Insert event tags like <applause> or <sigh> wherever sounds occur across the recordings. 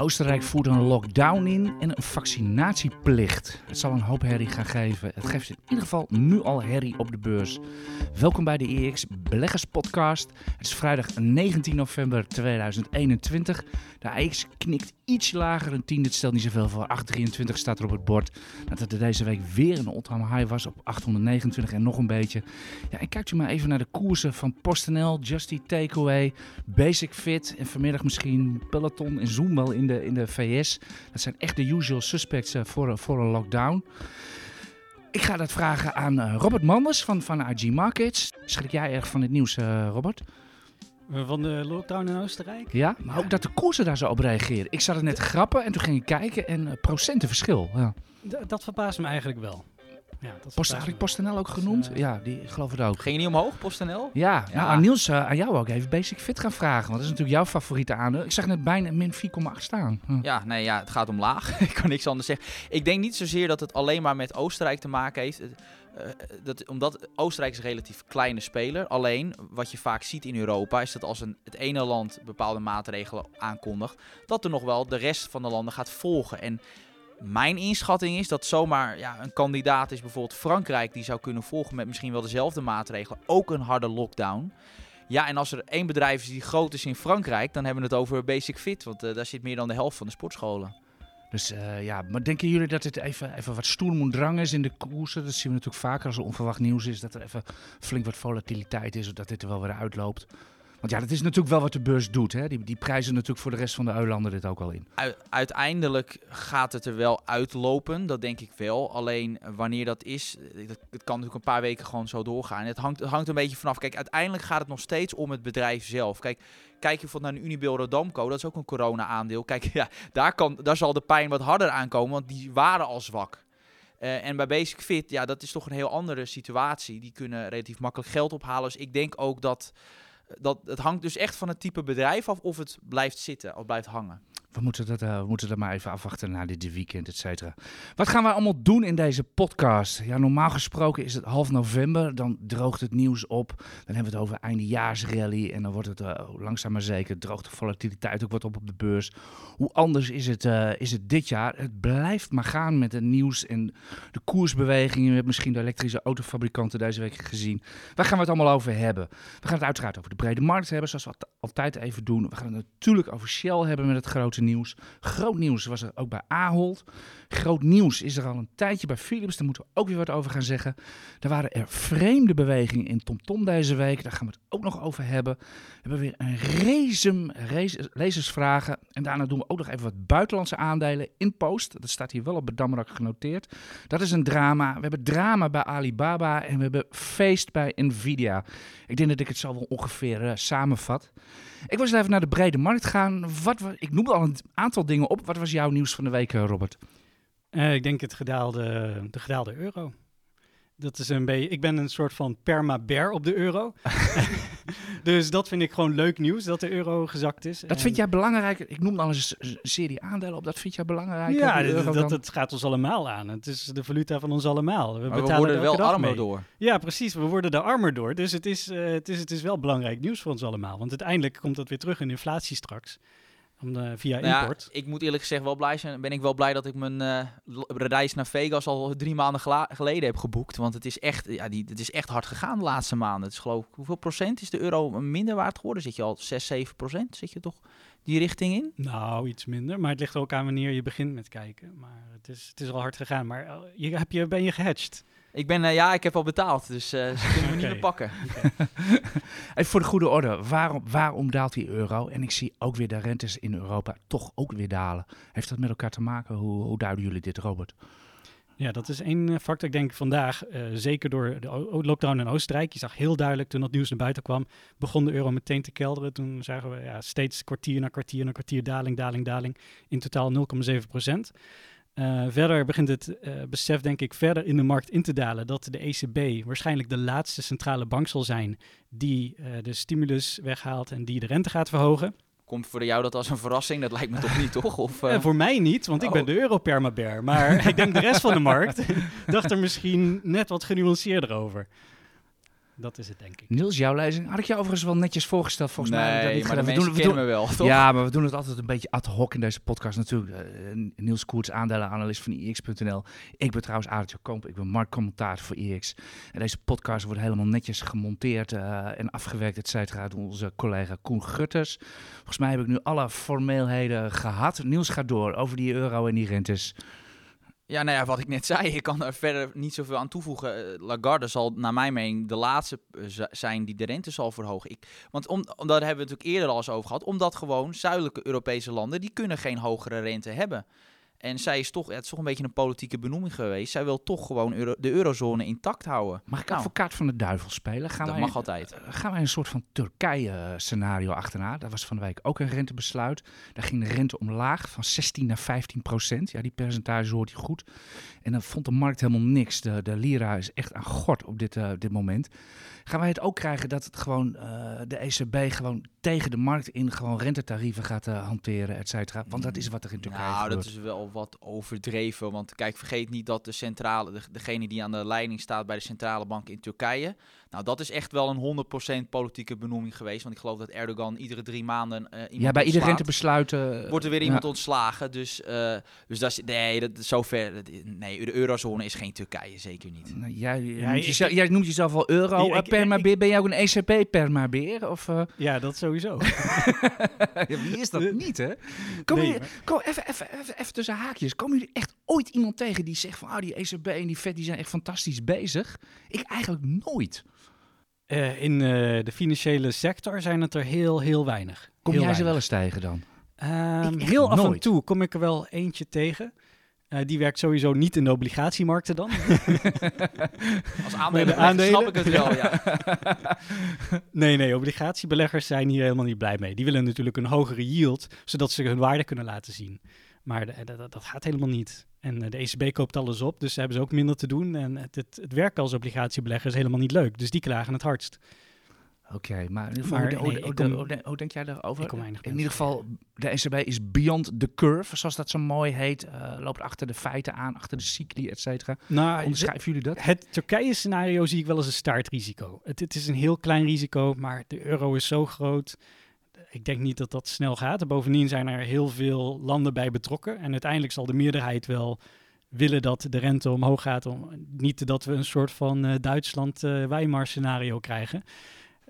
Oostenrijk voert een lockdown in en een vaccinatieplicht. Het zal een hoop herrie gaan geven. Het geeft in ieder geval nu al herrie op de beurs. Welkom bij de EX Beleggers Podcast. Het is vrijdag 19 november 2021. De AX knikt iets lager, een tiende, het stelt niet zoveel voor. 823 staat er op het bord. Dat er deze week weer een all-time high was op 829 en nog een beetje. Ja, en kijkt u maar even naar de koersen van PostNL, Justy Takeaway, Basic Fit en vanmiddag misschien Peloton en Zoom wel in de, in de VS. Dat zijn echt de usual suspects eh, voor, voor een lockdown. Ik ga dat vragen aan eh, Robert Manders van, van IG Markets. Schrik jij erg van het nieuws, eh, Robert? Van de lockdown in Oostenrijk? Ja, maar ook dat de koersen daar zo op reageren. Ik zat er net grappen en toen ging ik kijken en uh, procentenverschil. Ja. Dat verbaast me eigenlijk wel. Ja, dat Post, had ik PostNL ook genoemd? Dus, uh, ja, die geloof het ook. Ging je niet omhoog, PostNL? Ja, ja. Nou, aan Niels, uh, aan jou ook even Basic Fit gaan vragen. Want dat is natuurlijk jouw favoriete aandeel. Ik zag net bijna min 4,8 staan. Hm. Ja, nee, ja, het gaat omlaag. <laughs> ik kan niks anders zeggen. Ik denk niet zozeer dat het alleen maar met Oostenrijk te maken heeft. Uh, dat, omdat Oostenrijk is een relatief kleine speler. Alleen, wat je vaak ziet in Europa, is dat als een, het ene land bepaalde maatregelen aankondigt, dat er nog wel de rest van de landen gaat volgen. En mijn inschatting is dat zomaar ja, een kandidaat is, bijvoorbeeld Frankrijk, die zou kunnen volgen met misschien wel dezelfde maatregelen. Ook een harde lockdown. Ja, en als er één bedrijf is die groot is in Frankrijk, dan hebben we het over Basic Fit. Want uh, daar zit meer dan de helft van de sportscholen. Dus uh, ja, maar denken jullie dat het even, even wat stoer moet is in de koersen? Dat zien we natuurlijk vaker als er onverwacht nieuws is. Dat er even flink wat volatiliteit is, of dat dit er wel weer uitloopt. Want ja, dat is natuurlijk wel wat de beurs doet. Hè? Die, die prijzen natuurlijk voor de rest van de eilanden dit ook al in. Uiteindelijk gaat het er wel uitlopen, dat denk ik wel. Alleen wanneer dat is, het kan natuurlijk een paar weken gewoon zo doorgaan. Het hangt, hangt een beetje vanaf. Kijk, uiteindelijk gaat het nog steeds om het bedrijf zelf. Kijk, kijk je bijvoorbeeld naar Unibail Rodamco, dat is ook een corona-aandeel. Kijk, <laughs> ja, daar, kan, daar zal de pijn wat harder aankomen, want die waren al zwak. Uh, en bij Basic Fit, ja, dat is toch een heel andere situatie. Die kunnen relatief makkelijk geld ophalen. Dus ik denk ook dat dat, het hangt dus echt van het type bedrijf af of het blijft zitten of blijft hangen. We moeten, dat, uh, we moeten dat maar even afwachten na dit weekend, et cetera. Wat gaan we allemaal doen in deze podcast? Ja, normaal gesproken is het half november. Dan droogt het nieuws op. Dan hebben we het over eindejaarsrally. En dan wordt het uh, langzaam maar zeker, droogt de volatiliteit ook wat op op de beurs. Hoe anders is het, uh, is het dit jaar? Het blijft maar gaan met het nieuws en de koersbewegingen. We hebben misschien de elektrische autofabrikanten deze week gezien. Waar gaan we het allemaal over hebben? We gaan het uiteraard over de brede markt hebben, zoals we altijd even doen. We gaan het natuurlijk over Shell hebben met het grote nieuws. Groot nieuws was er ook bij Ahold. Groot nieuws is er al een tijdje bij Philips. Daar moeten we ook weer wat over gaan zeggen. Er waren er vreemde bewegingen in TomTom deze week. Daar gaan we het ook nog over hebben. We hebben weer een resum lezersvragen. En daarna doen we ook nog even wat buitenlandse aandelen in post. Dat staat hier wel op Bedamrak genoteerd. Dat is een drama. We hebben drama bij Alibaba en we hebben feest bij Nvidia. Ik denk dat ik het zo wel ongeveer uh, samenvat. Ik was even naar de brede markt gaan. Wat, ik noemde al een aantal dingen op. Wat was jouw nieuws van de week, Robert? Uh, ik denk het gedaalde, de gedaalde euro. Dat is een beetje. Ik ben een soort van perma-bear op de euro. <laughs> <laughs> dus dat vind ik gewoon leuk nieuws dat de euro gezakt is. Dat vind jij belangrijk? Ik noem al eens een serie aandelen op. Dat vind jij belangrijk? Ja, dat, dat, dat, gaat ons allemaal aan. Het is de valuta van ons allemaal. We, maar we worden er wel armer mee. door. Ja, precies. We worden er armer door. Dus het is, uh, het, is, het is wel belangrijk nieuws voor ons allemaal. Want uiteindelijk komt dat weer terug in inflatie straks. Om de, via nou import. Ja, ik moet eerlijk gezegd wel blij zijn. Ben ik wel blij dat ik mijn uh, reis naar Vegas al drie maanden geleden heb geboekt. Want het is, echt, ja, die, het is echt hard gegaan de laatste maanden. Het is geloof ik, hoeveel procent is de euro minder waard geworden? Zit je al 6, 7 procent? Zit je toch die richting in? Nou, iets minder. Maar het ligt ook aan wanneer je begint met kijken. Maar het is, het is al hard gegaan. Maar uh, je, heb je, ben je gehedged? Ik ben, uh, ja, ik heb al betaald, dus uh, ze kunnen me niet meer pakken. <laughs> Okay. Even voor de goede orde, waarom, waarom daalt die euro? En ik zie ook weer de rentes in Europa toch ook weer dalen. Heeft dat met elkaar te maken? Hoe, hoe duiden jullie dit, Robert? Ja, dat is één factor. Ik denk vandaag, uh, zeker door de lockdown in Oostenrijk, je zag heel duidelijk toen dat nieuws naar buiten kwam, begon de euro meteen te kelderen. Toen zagen we ja, steeds kwartier na kwartier na kwartier daling, daling, daling. In totaal 0,7 procent. Uh, verder begint het uh, besef, denk ik, verder in de markt in te dalen dat de ECB waarschijnlijk de laatste centrale bank zal zijn die uh, de stimulus weghaalt en die de rente gaat verhogen. Komt voor jou dat als een verrassing? Dat lijkt me toch niet, toch? Of, voor mij niet, want ik oh. ben de Europermabear. Maar <laughs> ik denk de rest van de markt dacht er misschien net wat genuanceerder over. Dat is het, denk ik. Niels, jouw lezing. Had ik je overigens wel netjes voorgesteld, volgens mij. dat maar niet gedaan. we doen, kennen we me wel, doen, toch? ja, maar we doen het altijd een beetje ad hoc in deze podcast natuurlijk. Eh, Niels Koerts, aandelenanalist van IX.nl. Ik ben trouwens Aartje Komp, ik ben marktcommentator voor IX. En deze podcast wordt helemaal netjes gemonteerd eh, en afgewerkt, et cetera, door onze collega Koen Gutters. Volgens mij heb ik nu alle formeelheden gehad. Niels gaat door over die euro en die rentes. Ja, nou ja, wat ik net zei, <laughs> ik kan er verder niet zoveel aan toevoegen. Eh, Lagarde zal naar mijn mening de laatste eh, zijn die de rente zal verhogen. Ik, want om, daar hebben we natuurlijk eerder al eens over gehad. Omdat gewoon zuidelijke Europese landen, die kunnen geen hogere rente hebben. En zij is toch, het is toch een beetje een politieke benoeming geweest. Zij wil toch gewoon euro- de eurozone intact houden. Mag ik Nou. advocaat van de duivel spelen? Gaan Dat wij, mag altijd. gaan wij een soort van Turkije-scenario achterna? Daar was van de week ook een rentebesluit. Daar ging de rente omlaag van 16 naar 15 procent. Ja, die percentage hoort je goed. En dan vond de markt helemaal niks. De, de lira is echt aan gort op dit, eh, dit moment. Gaan wij het ook krijgen dat het gewoon, eh, de ECB gewoon tegen de markt in gewoon rentetarieven gaat eh, hanteren, et cetera? Want dat is wat er in Turkije Nou, gebeurt. dat is wel wat overdreven. Want kijk, vergeet niet dat de centrale, de, degene die aan de leiding staat bij de centrale bank in Turkije. Nou, dat is echt wel een 100% politieke benoeming geweest. Want ik geloof dat Erdogan iedere drie maanden. eh, iemand Ja, bij ieder ontslaat. rentebesluit... eh, Wordt er weer ja. iemand ontslagen. Dus, eh, dus dat is. Nee, dat zover. dat- Nee, de eurozone is geen Turkije, zeker niet. Nou, jij, Ja, noemt ik- jezelf, jij noemt jezelf al euro ik- permabeer. Ben jij ook een ECB permabeer? Of, eh, Ja, dat sowieso. <laughs> ja, wie is dat niet, hè? Kom Nee, jullie, maar- kom, even, even, even, even tussen haakjes. Komen jullie echt ooit iemand tegen die zegt van... Ah, die ECB en die Fed die zijn echt fantastisch bezig? Ik eigenlijk nooit. Eh, in eh, de financiële sector zijn het er heel, heel weinig. Kom Heel jij ze wel eens tegen dan? Ehm, heel af en toe kom ik er wel eentje tegen. Eh, die werkt sowieso niet in de obligatiemarkten dan. <laughs> Als de aandelen, aandelen? snap ik het wel. Ja. <laughs> nee, nee, obligatiebeleggers zijn hier helemaal niet blij mee. Die willen natuurlijk een hogere yield, zodat ze hun waarde kunnen laten zien. Maar de- de- dat- dat gaat helemaal niet. En eh, de ECB koopt alles op, dus hebben ze ook minder te doen. En het, het, het werken als obligatiebelegger is helemaal niet leuk. Dus die klagen het hardst. Oké, maar, in hoe, hoe- nee, hoe- ik kom- hoe- hoe- hoe denk jij daarover? in ieder geval, de ECB is beyond the curve, zoals dat zo mooi heet. eh, loopt achter de feiten aan, achter de cycli, et cetera. Nou, Onderschrijven jullie dat? Het Turkije-scenario zie ik wel als een startrisico. Het, het is een heel klein risico, maar de euro is zo groot. Ik denk niet dat dat snel gaat. Bovendien zijn er heel veel landen bij betrokken. En uiteindelijk zal de meerderheid wel willen dat de rente omhoog gaat. Om, niet dat we een soort van eh, Duitsland-Weimar-scenario krijgen.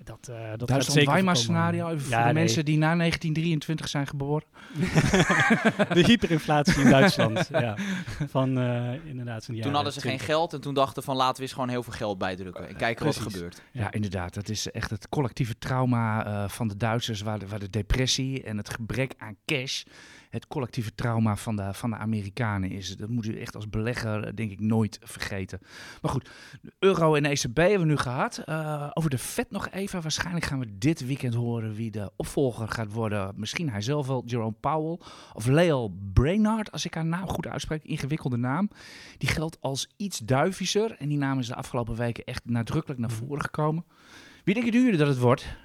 Dat, eh dat Duitsland Weimar scenario, even voor Ja, de nee. mensen die na 1923 zijn geboren. <laughs> de hyperinflatie in Duitsland. <laughs> ja. Van eh, inderdaad. Toen hadden ze geen 20. geld en toen dachten van laten we eens gewoon heel veel geld bijdrukken. En kijken wat er gebeurt. Ja. Ja. inderdaad. Dat is echt het collectieve trauma eh, van de Duitsers, waar de, waar de depressie en het gebrek aan cash het collectieve trauma van de, van de Amerikanen is. Dat moet u echt als belegger, eh, denk ik, nooit vergeten. Maar goed, de euro en ECB hebben we nu gehad. Eh, over de Fed nog even. Waarschijnlijk gaan we dit weekend horen wie de opvolger gaat worden. Misschien hij zelf wel, Jerome Powell. Of Leo Brainard, als ik haar naam goed uitspreek. Ingewikkelde naam. Die geldt als iets duivischer. En die naam is de afgelopen weken echt nadrukkelijk naar voren gekomen. Wie denken jullie dat het wordt?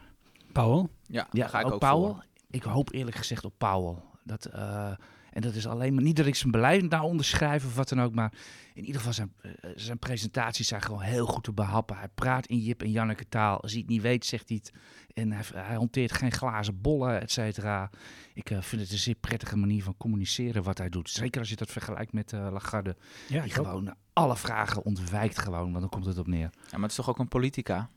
Powell? Ja, Ja, ga ik ook, Powell. voor. Ik hoop eerlijk gezegd op Powell. Dat, eh, en dat is alleen maar niet dat ik zijn beleid nou onderschrijf of wat dan ook. Maar in ieder geval zijn, eh, zijn presentaties zijn gewoon heel goed te behappen. Hij praat in Jip en Janneke taal. Als hij het niet weet, zegt hij het. En hij, hij hanteert geen glazen bollen, et cetera. Ik eh, vind het een zeer prettige manier van communiceren wat hij doet. Zeker als je dat vergelijkt met eh, Lagarde. Ja, die ook. gewoon alle vragen ontwijkt gewoon, want dan komt het op neer. Ja, maar het is toch ook een politica?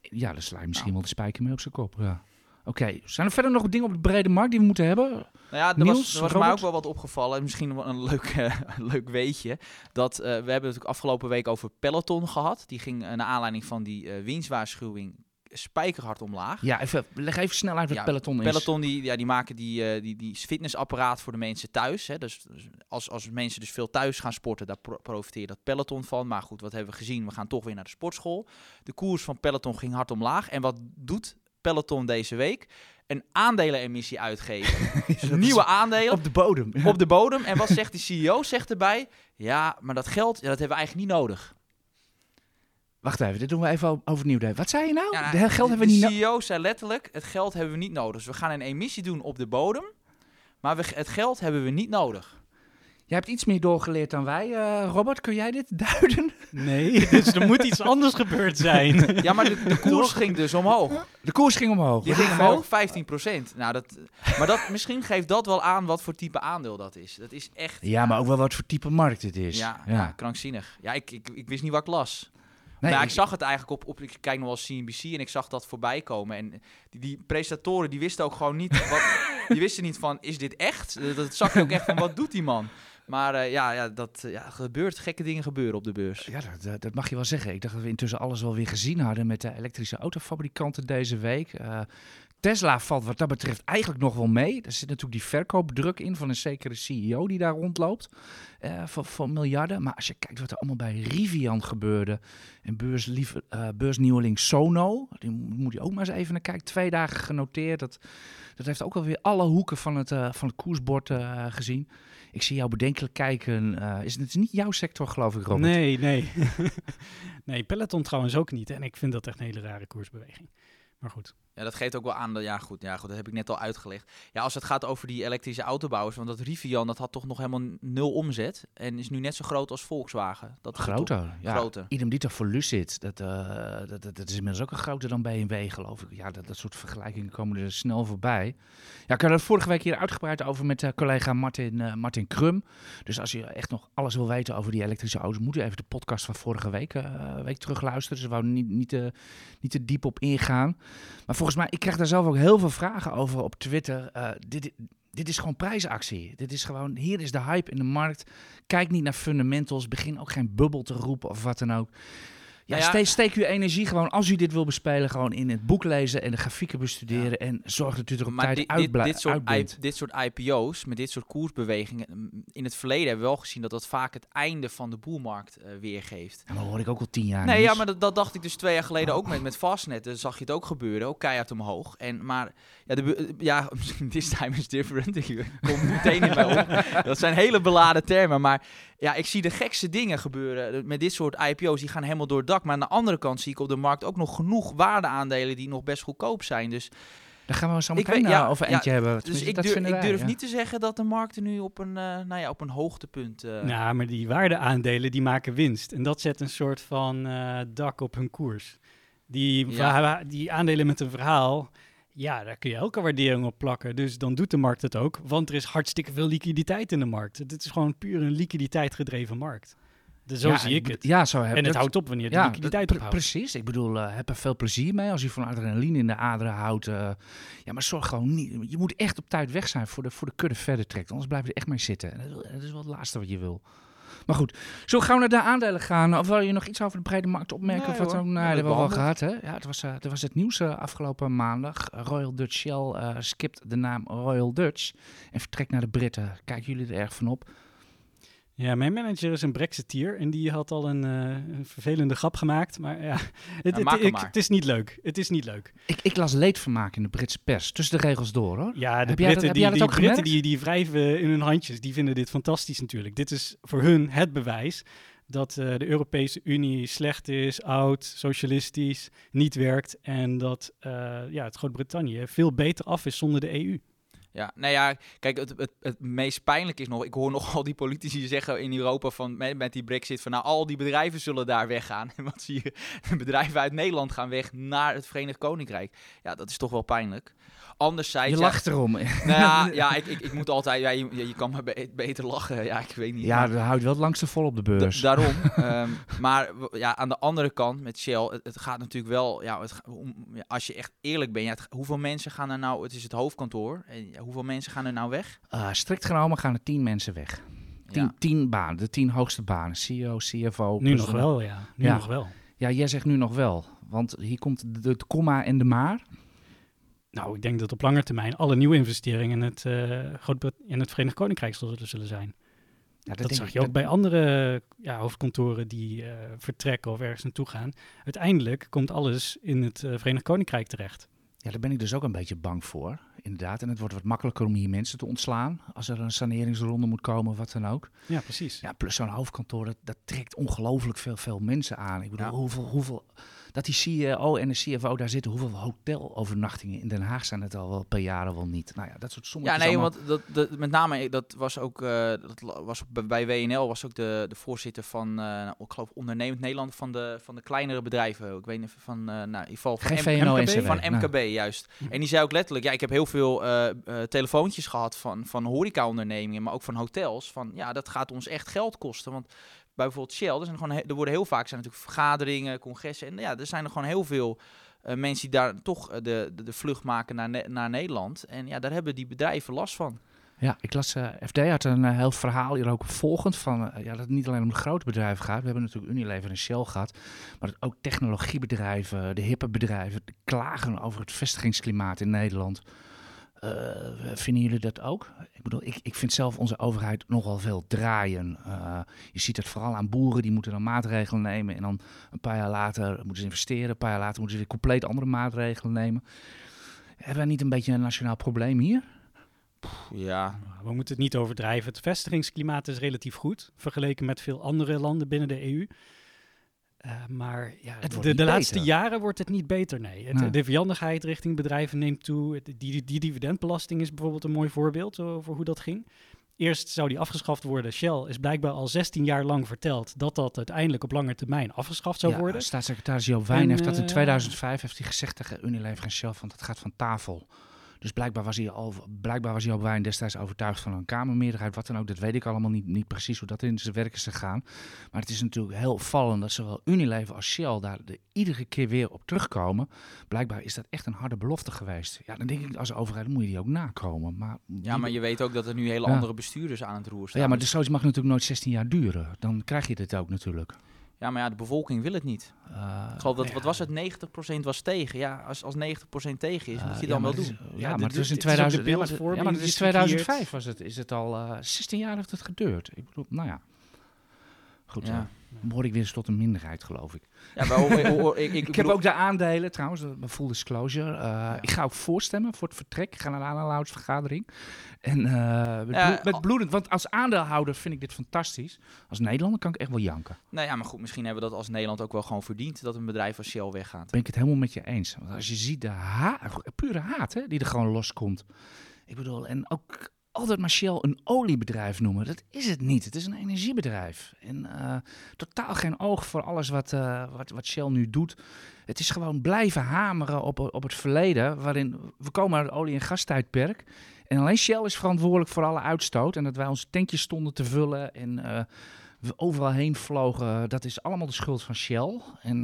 Ja, dan sla je misschien Nou. wel de spijker mee op zijn kop. Ja. Oké, zijn er verder nog dingen op de brede markt die we moeten hebben? Nou ja, er Niels, was, er was mij ook wel wat opgevallen. Misschien wel een leuk, eh, <laughs> leuk weetje. Dat, eh, we hebben het natuurlijk afgelopen week over Peloton gehad. Die ging eh, naar aanleiding van die winstwaarschuwing spijkerhard omlaag. Ja, even, leg even snel uit wat Ja, Peloton is. Peloton die, ja, die maken die, die, die fitnessapparaat voor de mensen thuis. Hè. Dus, dus als, als mensen dus veel thuis gaan sporten, daar pro profiteert dat Peloton van. Maar goed, wat hebben we gezien? We gaan toch weer naar de sportschool. De koers van Peloton ging hard omlaag. En wat doet Peloton deze week? Een aandelenemissie uitgeven. <laughs> Dus nieuwe aandelen Op de bodem. op de bodem. En wat zegt die CEO? Zegt erbij, ja, maar dat geld, ja, dat hebben we eigenlijk niet nodig. Wacht even, dit doen we even overnieuw. Wat zei je nou? Ja, de geld hebben we de niet nodig. CEO zei letterlijk, het geld hebben we niet nodig. Dus we gaan een emissie doen op de bodem, maar we, het geld hebben we niet nodig. Jij hebt iets meer doorgeleerd dan wij, eh, Robert. Kun jij dit <laughs> duiden? Nee, <laughs> dus er moet iets anders gebeurd zijn. <laughs> Ja, maar de, de koers ging dus omhoog. De koers ging omhoog. Die ging omhoog 15%. Nou, dat, maar dat, misschien geeft dat wel aan wat voor type aandeel dat is. Dat is echt... Ja, maar ook wel wat voor type markt het is. Ja, ja. krankzinnig. Ja, ik, ik, ik wist niet wat ik las. Nee, maar ja, ik- ik zag het eigenlijk op, op ik kijk nog wel CNBC en ik zag dat voorbij komen. En die, die presentatoren die wisten ook gewoon niet, wat, die wisten niet van, is dit echt? Eh, Dat zag je ook echt van, wat doet die man? Maar eh, ja, ja, dat eh, ja, gebeurt, gekke dingen gebeuren op de beurs. Ja, dat, dat- mag je wel zeggen. Ik dacht dat we intussen alles wel weer gezien hadden met de elektrische autofabrikanten deze week. Eh, Tesla valt wat dat betreft eigenlijk nog wel mee. Er zit natuurlijk die verkoopdruk in van een zekere CEO die daar rondloopt. voor, voor miljarden. Maar als je kijkt wat er allemaal bij Rivian gebeurde. En beurslief, eh, beursnieuweling Sono. Die mo- moet je ook maar eens even naar kijken. Twee dagen genoteerd. Dat, dat heeft ook alweer alle hoeken van het, van het koersbord gezien. Ik zie jou bedenkelijk kijken. Eh, is het, is niet jouw sector, geloof ik, Robert? Nee, nee. <laughs> nee, Peloton trouwens ook niet. En ik vind dat echt een hele rare koersbeweging. Maar goed. Ja, dat geeft ook wel aan. Dat, ja, goed, ja, goed, dat heb ik net al uitgelegd. Ja, als het gaat over die elektrische autobouwers, want dat Rivian, dat had toch nog helemaal nul omzet. En is nu net zo groot als Volkswagen. Dat is toch- Groter, ja. Groter. Idem dito voor Lucid. Dat, eh, dat, dat, dat is inmiddels ook een groter dan BMW, geloof ik. Ja, dat, dat soort vergelijkingen komen er snel voorbij. Ja, ik had het vorige week hier uitgebreid over met eh, collega Martin, eh, Martin Krum. Dus als je echt nog alles wil weten over die elektrische auto's, moet je even de podcast van vorige week, week terugluisteren. Ze wouden niet, niet, te, niet te diep op ingaan. Maar volgens mij, ik krijg daar zelf ook heel veel vragen over op Twitter. Eh, dit, dit is gewoon prijsactie. Dit is gewoon, hier is de hype in de markt. Kijk niet naar fundamentals. Begin ook geen bubbel te roepen of wat dan ook. Ja, Nou ja, steek, steek uw energie gewoon, als u dit wil bespelen, gewoon in het boek lezen en de grafieken bestuderen. En zorg dat u er op Maar tijd dit, uitblij- dit, dit, soort. I- dit soort IPO's, met dit soort koersbewegingen, mm, in het verleden hebben we wel gezien dat dat vaak het einde van de boelmarkt eh, weergeeft. Ja, maar dat hoor ik ook al tien jaar nee, ja, maar dat, dat dacht ik dus twee jaar geleden ook met, met Fastnet. Dan zag je het ook gebeuren, ook keihard omhoog. En, maar ja, de, be- ja, <laughs> misschien this time is different. Ik kom meteen in mij op. <laughs> Dat zijn hele beladen termen, maar ja, ik zie de gekste dingen gebeuren met dit soort IPO's. Die gaan helemaal door het dak. Maar aan de andere kant zie ik op de markt ook nog genoeg waardeaandelen die nog best goedkoop zijn. Dus Daar gaan we zo Ik meteen weet- ja, eh, over ja, eentje hebben. dus ik durf, ik wij, durf ja. niet te zeggen dat de markten nu op een, eh, nou ja, op een hoogtepunt... eh Nou, maar die waardeaandelen die maken winst. En dat zet een soort van eh, dak op hun koers. Die, die aandelen met een verhaal, ja, daar kun je elke waardering op plakken. Dus dan doet de markt het ook. Want er is hartstikke veel liquiditeit in de markt. Het is gewoon puur een liquiditeit gedreven markt. Dus zo Ja, zie ik het. Ja, zo heb en het dat- houdt op wanneer de Ja, liquiditeit ophoudt. precies. Ik bedoel, eh, heb er veel plezier mee als je van adrenaline in de aderen houdt. eh. ja, maar zorg gewoon niet. Je moet echt op tijd weg zijn voor de, voor de kudde verder trekt. Anders blijf je er echt mee zitten. En dat, dat is wel het laatste wat je wil. Maar goed, zo gaan we naar de aandelen gaan. Of wil je nog iets over de brede markt opmerken? Nee, of wat hoor. dan? We Nee, hebben dat hebben we wel het gehad. Hè? Ja, het was, eh, dat was het nieuws eh, afgelopen maandag. Royal Dutch Shell eh, skipt de naam Royal Dutch en vertrekt naar de Britten. Kijken jullie er erg van op? Ja, mijn manager is een Brexiteer en die had al een, eh, een vervelende grap gemaakt. Maar ja, <laughs> het, het, maak hem ik- maar. het is niet leuk. Het is niet leuk. Ik, ik las leedvermaak in de Britse pers. Tussen de regels door hoor. Ja, de Heb jij dat- Britten, die, die Britten die, die wrijven in hun handjes, die vinden dit fantastisch natuurlijk. Dit is voor hun het bewijs dat eh, de Europese Unie slecht is, oud, socialistisch, niet werkt. En dat eh, ja, het Groot-Brittannië veel beter af is zonder de EU. Ja, nou ja, kijk, het, het, het meest pijnlijk is nog, ik hoor nog <laughs> al die politici zeggen in Europa van, met, met die brexit van, nou, al die bedrijven zullen daar weggaan. <laughs> En wat zie je? <laughs> Bedrijven uit Nederland gaan weg naar het Verenigd Koninkrijk. Ja, dat is toch wel pijnlijk. Anderzijds... Je ja, lacht erom. Nou ja, ja ik, ik, ik moet altijd, ja, je, je kan maar be- beter lachen. Ja, ik weet niet. Ja, maar- dat houdt wel het langste vol op de Da- beurs. daarom. ehm, maar ja, aan de andere kant met Shell, het, het gaat natuurlijk wel, ja, het, als je echt eerlijk bent, ja, het- hoeveel mensen gaan er nou, het is het hoofdkantoor, en hoeveel mensen gaan er nou weg? Ah, strikt genomen gaan er tien mensen weg. Tien, Ja. tien banen, de tien hoogste banen. CEO, CFO. Nu nog wel, ja. Nu Ja. nog wel. Ja, jij zegt nu nog wel. Want hier komt de, de komma en de maar. Nou, ik denk dat op lange termijn alle nieuwe investeringen in het, eh Groot in het Verenigd Koninkrijk zullen, zullen zijn. Ja, Dat, denk zag je ook dat- bij andere ja, hoofdkantoren die eh, vertrekken of ergens naartoe gaan. Uiteindelijk komt alles in het Verenigd Koninkrijk terecht. Ja, daar ben ik dus ook een beetje bang voor. Inderdaad. En het wordt wat makkelijker om hier mensen te ontslaan. Als er een saneringsronde moet komen, wat dan ook. Ja, precies. Ja, plus zo'n hoofdkantoor, dat, dat trekt ongelooflijk veel, veel mensen aan. Ik bedoel, hoeveel, hoeveel dat die CEO en de CFO daar zitten. Hoeveel hotelovernachtingen in Den Haag zijn het al wel per jaar wel niet? Nou ja, dat soort sommetjes Ja, nee, allemaal. want dat, dat, met name, dat was ook, eh, dat was bij- WNL was ook de, de voorzitter van, eh, nou, ik geloof ondernemend Nederland, van de, van de kleinere bedrijven. Ik weet niet, van, eh, nou, in ieder geval van Geen M- VNO MKB, van nou. MKB, juist. En die zei ook letterlijk, ja, ik heb heel veel eh, eh, telefoontjes gehad van, van horecaondernemingen, maar ook van hotels. Van, ja, dat gaat ons echt geld kosten, want bij bijvoorbeeld Shell, er, zijn gewoon, er worden heel vaak zijn natuurlijk vergaderingen, congressen. En ja, er zijn er gewoon heel veel eh, mensen die daar toch de, de, vlucht maken naar, naar Nederland. En ja, daar hebben die bedrijven last van. Ja, ik las, eh, FD had een heel verhaal hier ook volgend van, ja, dat het niet alleen om de grote bedrijven gaat. We hebben natuurlijk Unilever en Shell gehad, maar ook technologiebedrijven, de hippe bedrijven, klagen over het vestigingsklimaat in Nederland. Eh, vinden jullie dat ook? Ik bedoel, ik, ik vind zelf onze overheid nogal veel draaien. Eh, je ziet het vooral aan boeren, die moeten dan maatregelen nemen en dan een paar jaar later moeten ze investeren, een paar jaar later moeten ze weer compleet andere maatregelen nemen. Hebben wij niet een beetje een nationaal probleem hier? Ja, We moeten het niet overdrijven. Het vestigingsklimaat is relatief goed, vergeleken met veel andere landen binnen de EU. Eh, maar ja, Het wordt de, niet de laatste beter. jaren wordt het niet beter, nee. Het, Nee. De vijandigheid richting bedrijven neemt toe. Het- Die, die dividendbelasting is bijvoorbeeld een mooi voorbeeld over hoe dat ging. Eerst zou die afgeschaft worden. Shell is blijkbaar al 16 jaar lang verteld dat dat uiteindelijk op lange termijn afgeschaft zou ja, worden. Staatssecretaris Joop Wijn En, heeft dat in eh, 2005 heeft hij gezegd tegen Unilever en Shell van dat gaat van tafel. Dus blijkbaar was hij al, blijkbaar was Joop Wijn destijds overtuigd van een kamermeerderheid, wat dan ook. Dat weet ik allemaal niet, niet precies hoe dat in zijn werk is gegaan. Maar het is natuurlijk heel opvallend dat zowel Unilever als Shell daar de, iedere keer weer op terugkomen. Blijkbaar is dat echt een harde belofte geweest. Ja, dan denk ik als overheid moet je die ook nakomen. Maar, ja, maar je weet ook dat er nu hele Ja. andere bestuurders aan het roer staan. ja, maar de zoiets mag natuurlijk nooit 16 jaar duren. Dan krijg je dit ook natuurlijk. Ja, maar ja, de bevolking wil het niet. Eh, Ik geloof dat, ja. wat was het, 90% was tegen. Ja, als, als 90% tegen is, moet Eh, je ja, dan wel is- doen. ja, Ja, maar dit- het was in is ook de 2000. ja, maar het- beeldvorming Ja, maar het die is is gecreëerd. 2005 was het. Is het al eh 16 jaar heeft het geduurd. Ik bedoel, nou ja. Goed, Ja. Behoor ik weer eens tot een minderheid, geloof ik. Ja, maar, ik, ik, Ik, heb ook de aandelen, trouwens, full disclosure. Eh, Ik ga ook voorstemmen voor het vertrek. Ik ga naar de aandeelhoudersvergadering. En eh, met, met bloedend, want als aandeelhouder vind ik dit fantastisch. Als Nederlander kan ik echt wel janken. Nou ja, maar goed, misschien hebben we dat als Nederland ook wel gewoon verdiend. Dat een bedrijf als Shell weggaat. ben ik het helemaal met je eens. Want als je ziet de ha pure haat hè, die er gewoon loskomt. Ik bedoel, en ook altijd maar Shell een oliebedrijf noemen. Dat is het niet. Het is een energiebedrijf. En eh, totaal geen oog voor alles wat, eh, wat, wat Shell nu doet. Het is gewoon blijven hameren op, op het verleden. Waarin we komen uit het olie- en gastijdperk. En alleen Shell is verantwoordelijk voor alle uitstoot. En dat wij onze tankjes stonden te vullen. En eh, we overal heen vlogen. Dat is allemaal de schuld van Shell. En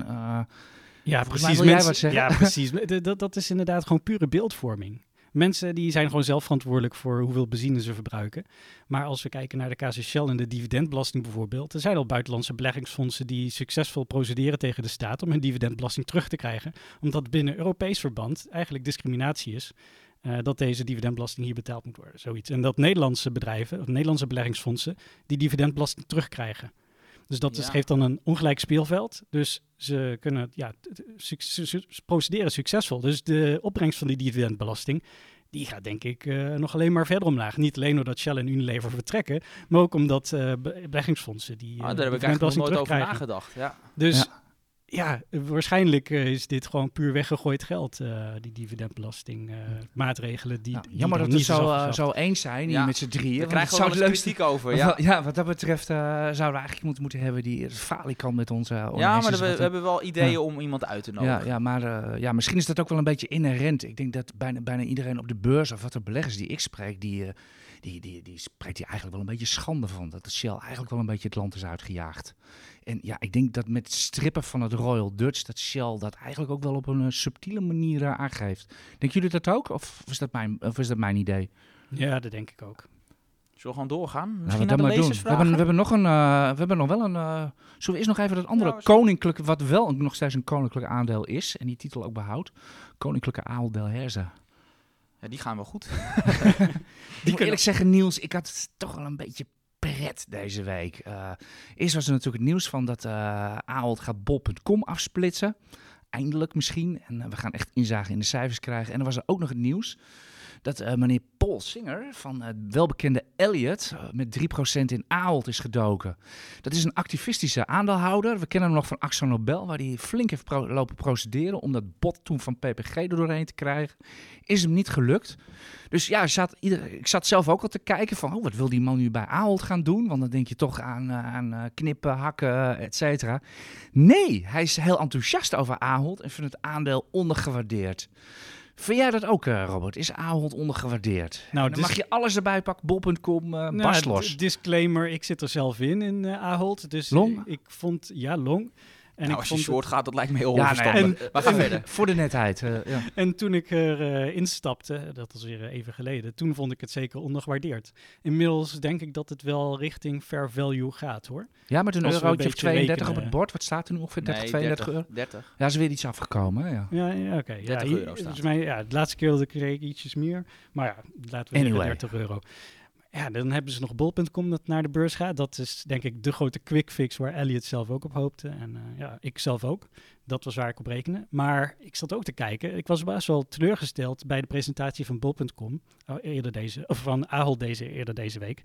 Ja, precies. mij wil jij Mensen- wat zeggen. Ja, precies. <laughs> Dat, dat is inderdaad gewoon pure beeldvorming. Mensen die zijn gewoon zelf verantwoordelijk voor hoeveel benzine ze verbruiken. Maar als we kijken naar de casus Shell en de dividendbelasting bijvoorbeeld, er zijn al buitenlandse beleggingsfondsen die succesvol procederen tegen de staat om hun dividendbelasting terug te krijgen. Omdat binnen Europees verband eigenlijk discriminatie is eh, dat deze dividendbelasting hier betaald moet worden. Zoiets. En dat Nederlandse bedrijven, of Nederlandse beleggingsfondsen, die dividendbelasting terugkrijgen. Dus dat geeft dan een ongelijk speelveld. Dus ze kunnen ja, su- procederen succesvol. Dus de opbrengst van die dividendbelasting, die gaat denk ik eh, nog alleen maar verder omlaag. Niet alleen doordat Shell en Unilever vertrekken, maar ook omdat eh, be- beleggingsfondsen die Ah, eh, daar heb ik eigenlijk nog nooit over nagedacht. Ja. Dus Ja. Ja, waarschijnlijk eh, is dit gewoon puur weggegooid geld, eh, die dividendbelasting eh, maatregelen. Die, Nou, die jammer dat we zo, zo eens zijn hier Ja. met z'n drieën. Daar krijgen we zou wel leukste- kritiek over. Ja. Ja, wat dat betreft eh, zouden we eigenlijk moeten, moeten hebben die falikant met onze uh, ja maar we, we hebben wel ideeën om iemand uit te nodigen. ja, ja, maar eh, ja, misschien is dat ook wel een beetje inherent. Ik denk dat bijna, bijna iedereen op de beurs, of wat er beleggers die ik spreek, die, eh, die, die, die spreekt hier eigenlijk wel een beetje schande van. Dat de Shell eigenlijk wel een beetje het land is uitgejaagd. En ja, ik denk dat met strippen van het Royal Dutch, dat Shell dat eigenlijk ook wel op een eh, subtiele manier eh, aangeeft. Denken jullie dat ook? Of is dat mijn, of is dat mijn idee? Ja, dat denk ik ook. Zullen we gewoon doorgaan? Misschien we hebben, lezersvragen? we hebben nog een. eh, we hebben nog wel een. eh, zullen we eerst nog even dat andere Ja, we- koninklijke. wat wel een- nog steeds een koninklijk aandeel is. en die titel ook behoudt. Koninklijke Aal Herze. Ja, die gaan wel goed. <laughs> Ik moet eerlijk zeggen, Niels, ik had het toch wel een beetje pret deze week. Eh, eerst was er natuurlijk het nieuws van dat Ahold gaat bol.com afsplitsen. Eindelijk misschien. En eh, we gaan echt inzagen in de cijfers krijgen. En er was er ook nog het nieuws dat eh, meneer Paul Singer van het welbekende Elliot eh, met 3% in Ahold is gedoken. Dat is een activistische aandeelhouder. We kennen hem nog van Axel Nobel, waar hij flink heeft pro- lopen procederen om dat bot toen van PPG er doorheen te krijgen. Is hem niet gelukt. Dus ja, zat ieder, ik zat zelf ook al te kijken van, oh, wat wil die man nu bij Ahold gaan doen? Want dan denk je toch aan, eh, aan eh, knippen, hakken, et cetera. Nee, hij is heel enthousiast over Ahold en vindt het aandeel ondergewaardeerd. Vind jij dat ook, eh, Robert? Is Ahold ondergewaardeerd? Nou, dan mag je alles erbij pakken, bol.com, eh Nou. Disclaimer, ik zit er zelf in, in eh, Ahold. Dus Long? ik, ik vond, ja, long. En, nou, ik als je short gaat, dat lijkt me heel Ja, onverstandig. maar ga verder. Voor de netheid. eh, ja. En toen ik er eh, instapte, dat was weer even geleden, toen vond ik het zeker ondergewaardeerd. Inmiddels denk ik dat het wel richting fair value gaat hoor. ja, met een eurotje of beetje 32 op het bord. Wat staat er nu ongeveer? 30, Nee, 32 euro? 30. Ja, is weer iets afgekomen. hè, Ja. Ja, ja oké. Ja, 30 hier- euro staat. Mij, ja, de laatste keer dat ik kreeg ietsjes meer. Maar ja, laten we Anyway. zeggen 30 euro. Ja, dan hebben ze nog bol.com dat naar de beurs gaat. Dat is denk ik de grote quick fix waar Elliot zelf ook op hoopte. En eh, ja, ik zelf ook. Dat was waar ik op rekende. Maar ik zat ook te kijken. Ik was best wel teleurgesteld bij de presentatie van bol.com. oh, eerder deze, of van Ahold deze, eerder deze week.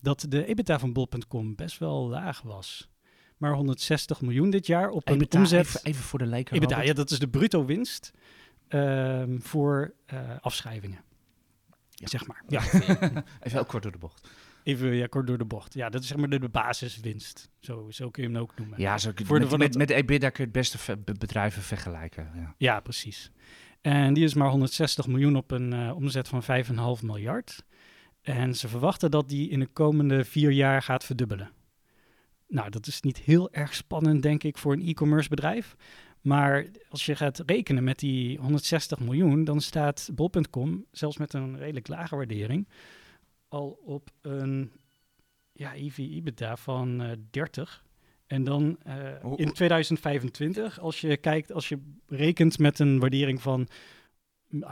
Dat de EBITDA van bol.com best wel laag was. Maar 160 miljoen dit jaar op een EBITDA, omzet... even, even voor de leken. EBITDA, ja, dat is de bruto winst ehm, voor eh, afschrijvingen. Zeg maar. Ja, <laughs> Even heel kort door de bocht. even ja, kort door de bocht. Ja, dat is zeg maar de, de basiswinst. Zo, zo kun je hem ook noemen. Ja, zo, Voor de- met, van met, het- met EBITDA kun je het beste ve- be- bedrijven vergelijken. Ja. Ja, precies. En die is maar 160 miljoen op een eh, omzet van 5,5 miljard. En ze verwachten dat die in de komende vier jaar gaat verdubbelen. Nou, dat is niet heel erg spannend, denk ik, voor een e-commerce bedrijf. Maar als je gaat rekenen met die 160 miljoen, dan staat bol.com, zelfs met een redelijk lage waardering, al op een ja, EV-EBITDA van eh 30. En dan eh, in 2025, als je kijkt, als je rekent met een waardering van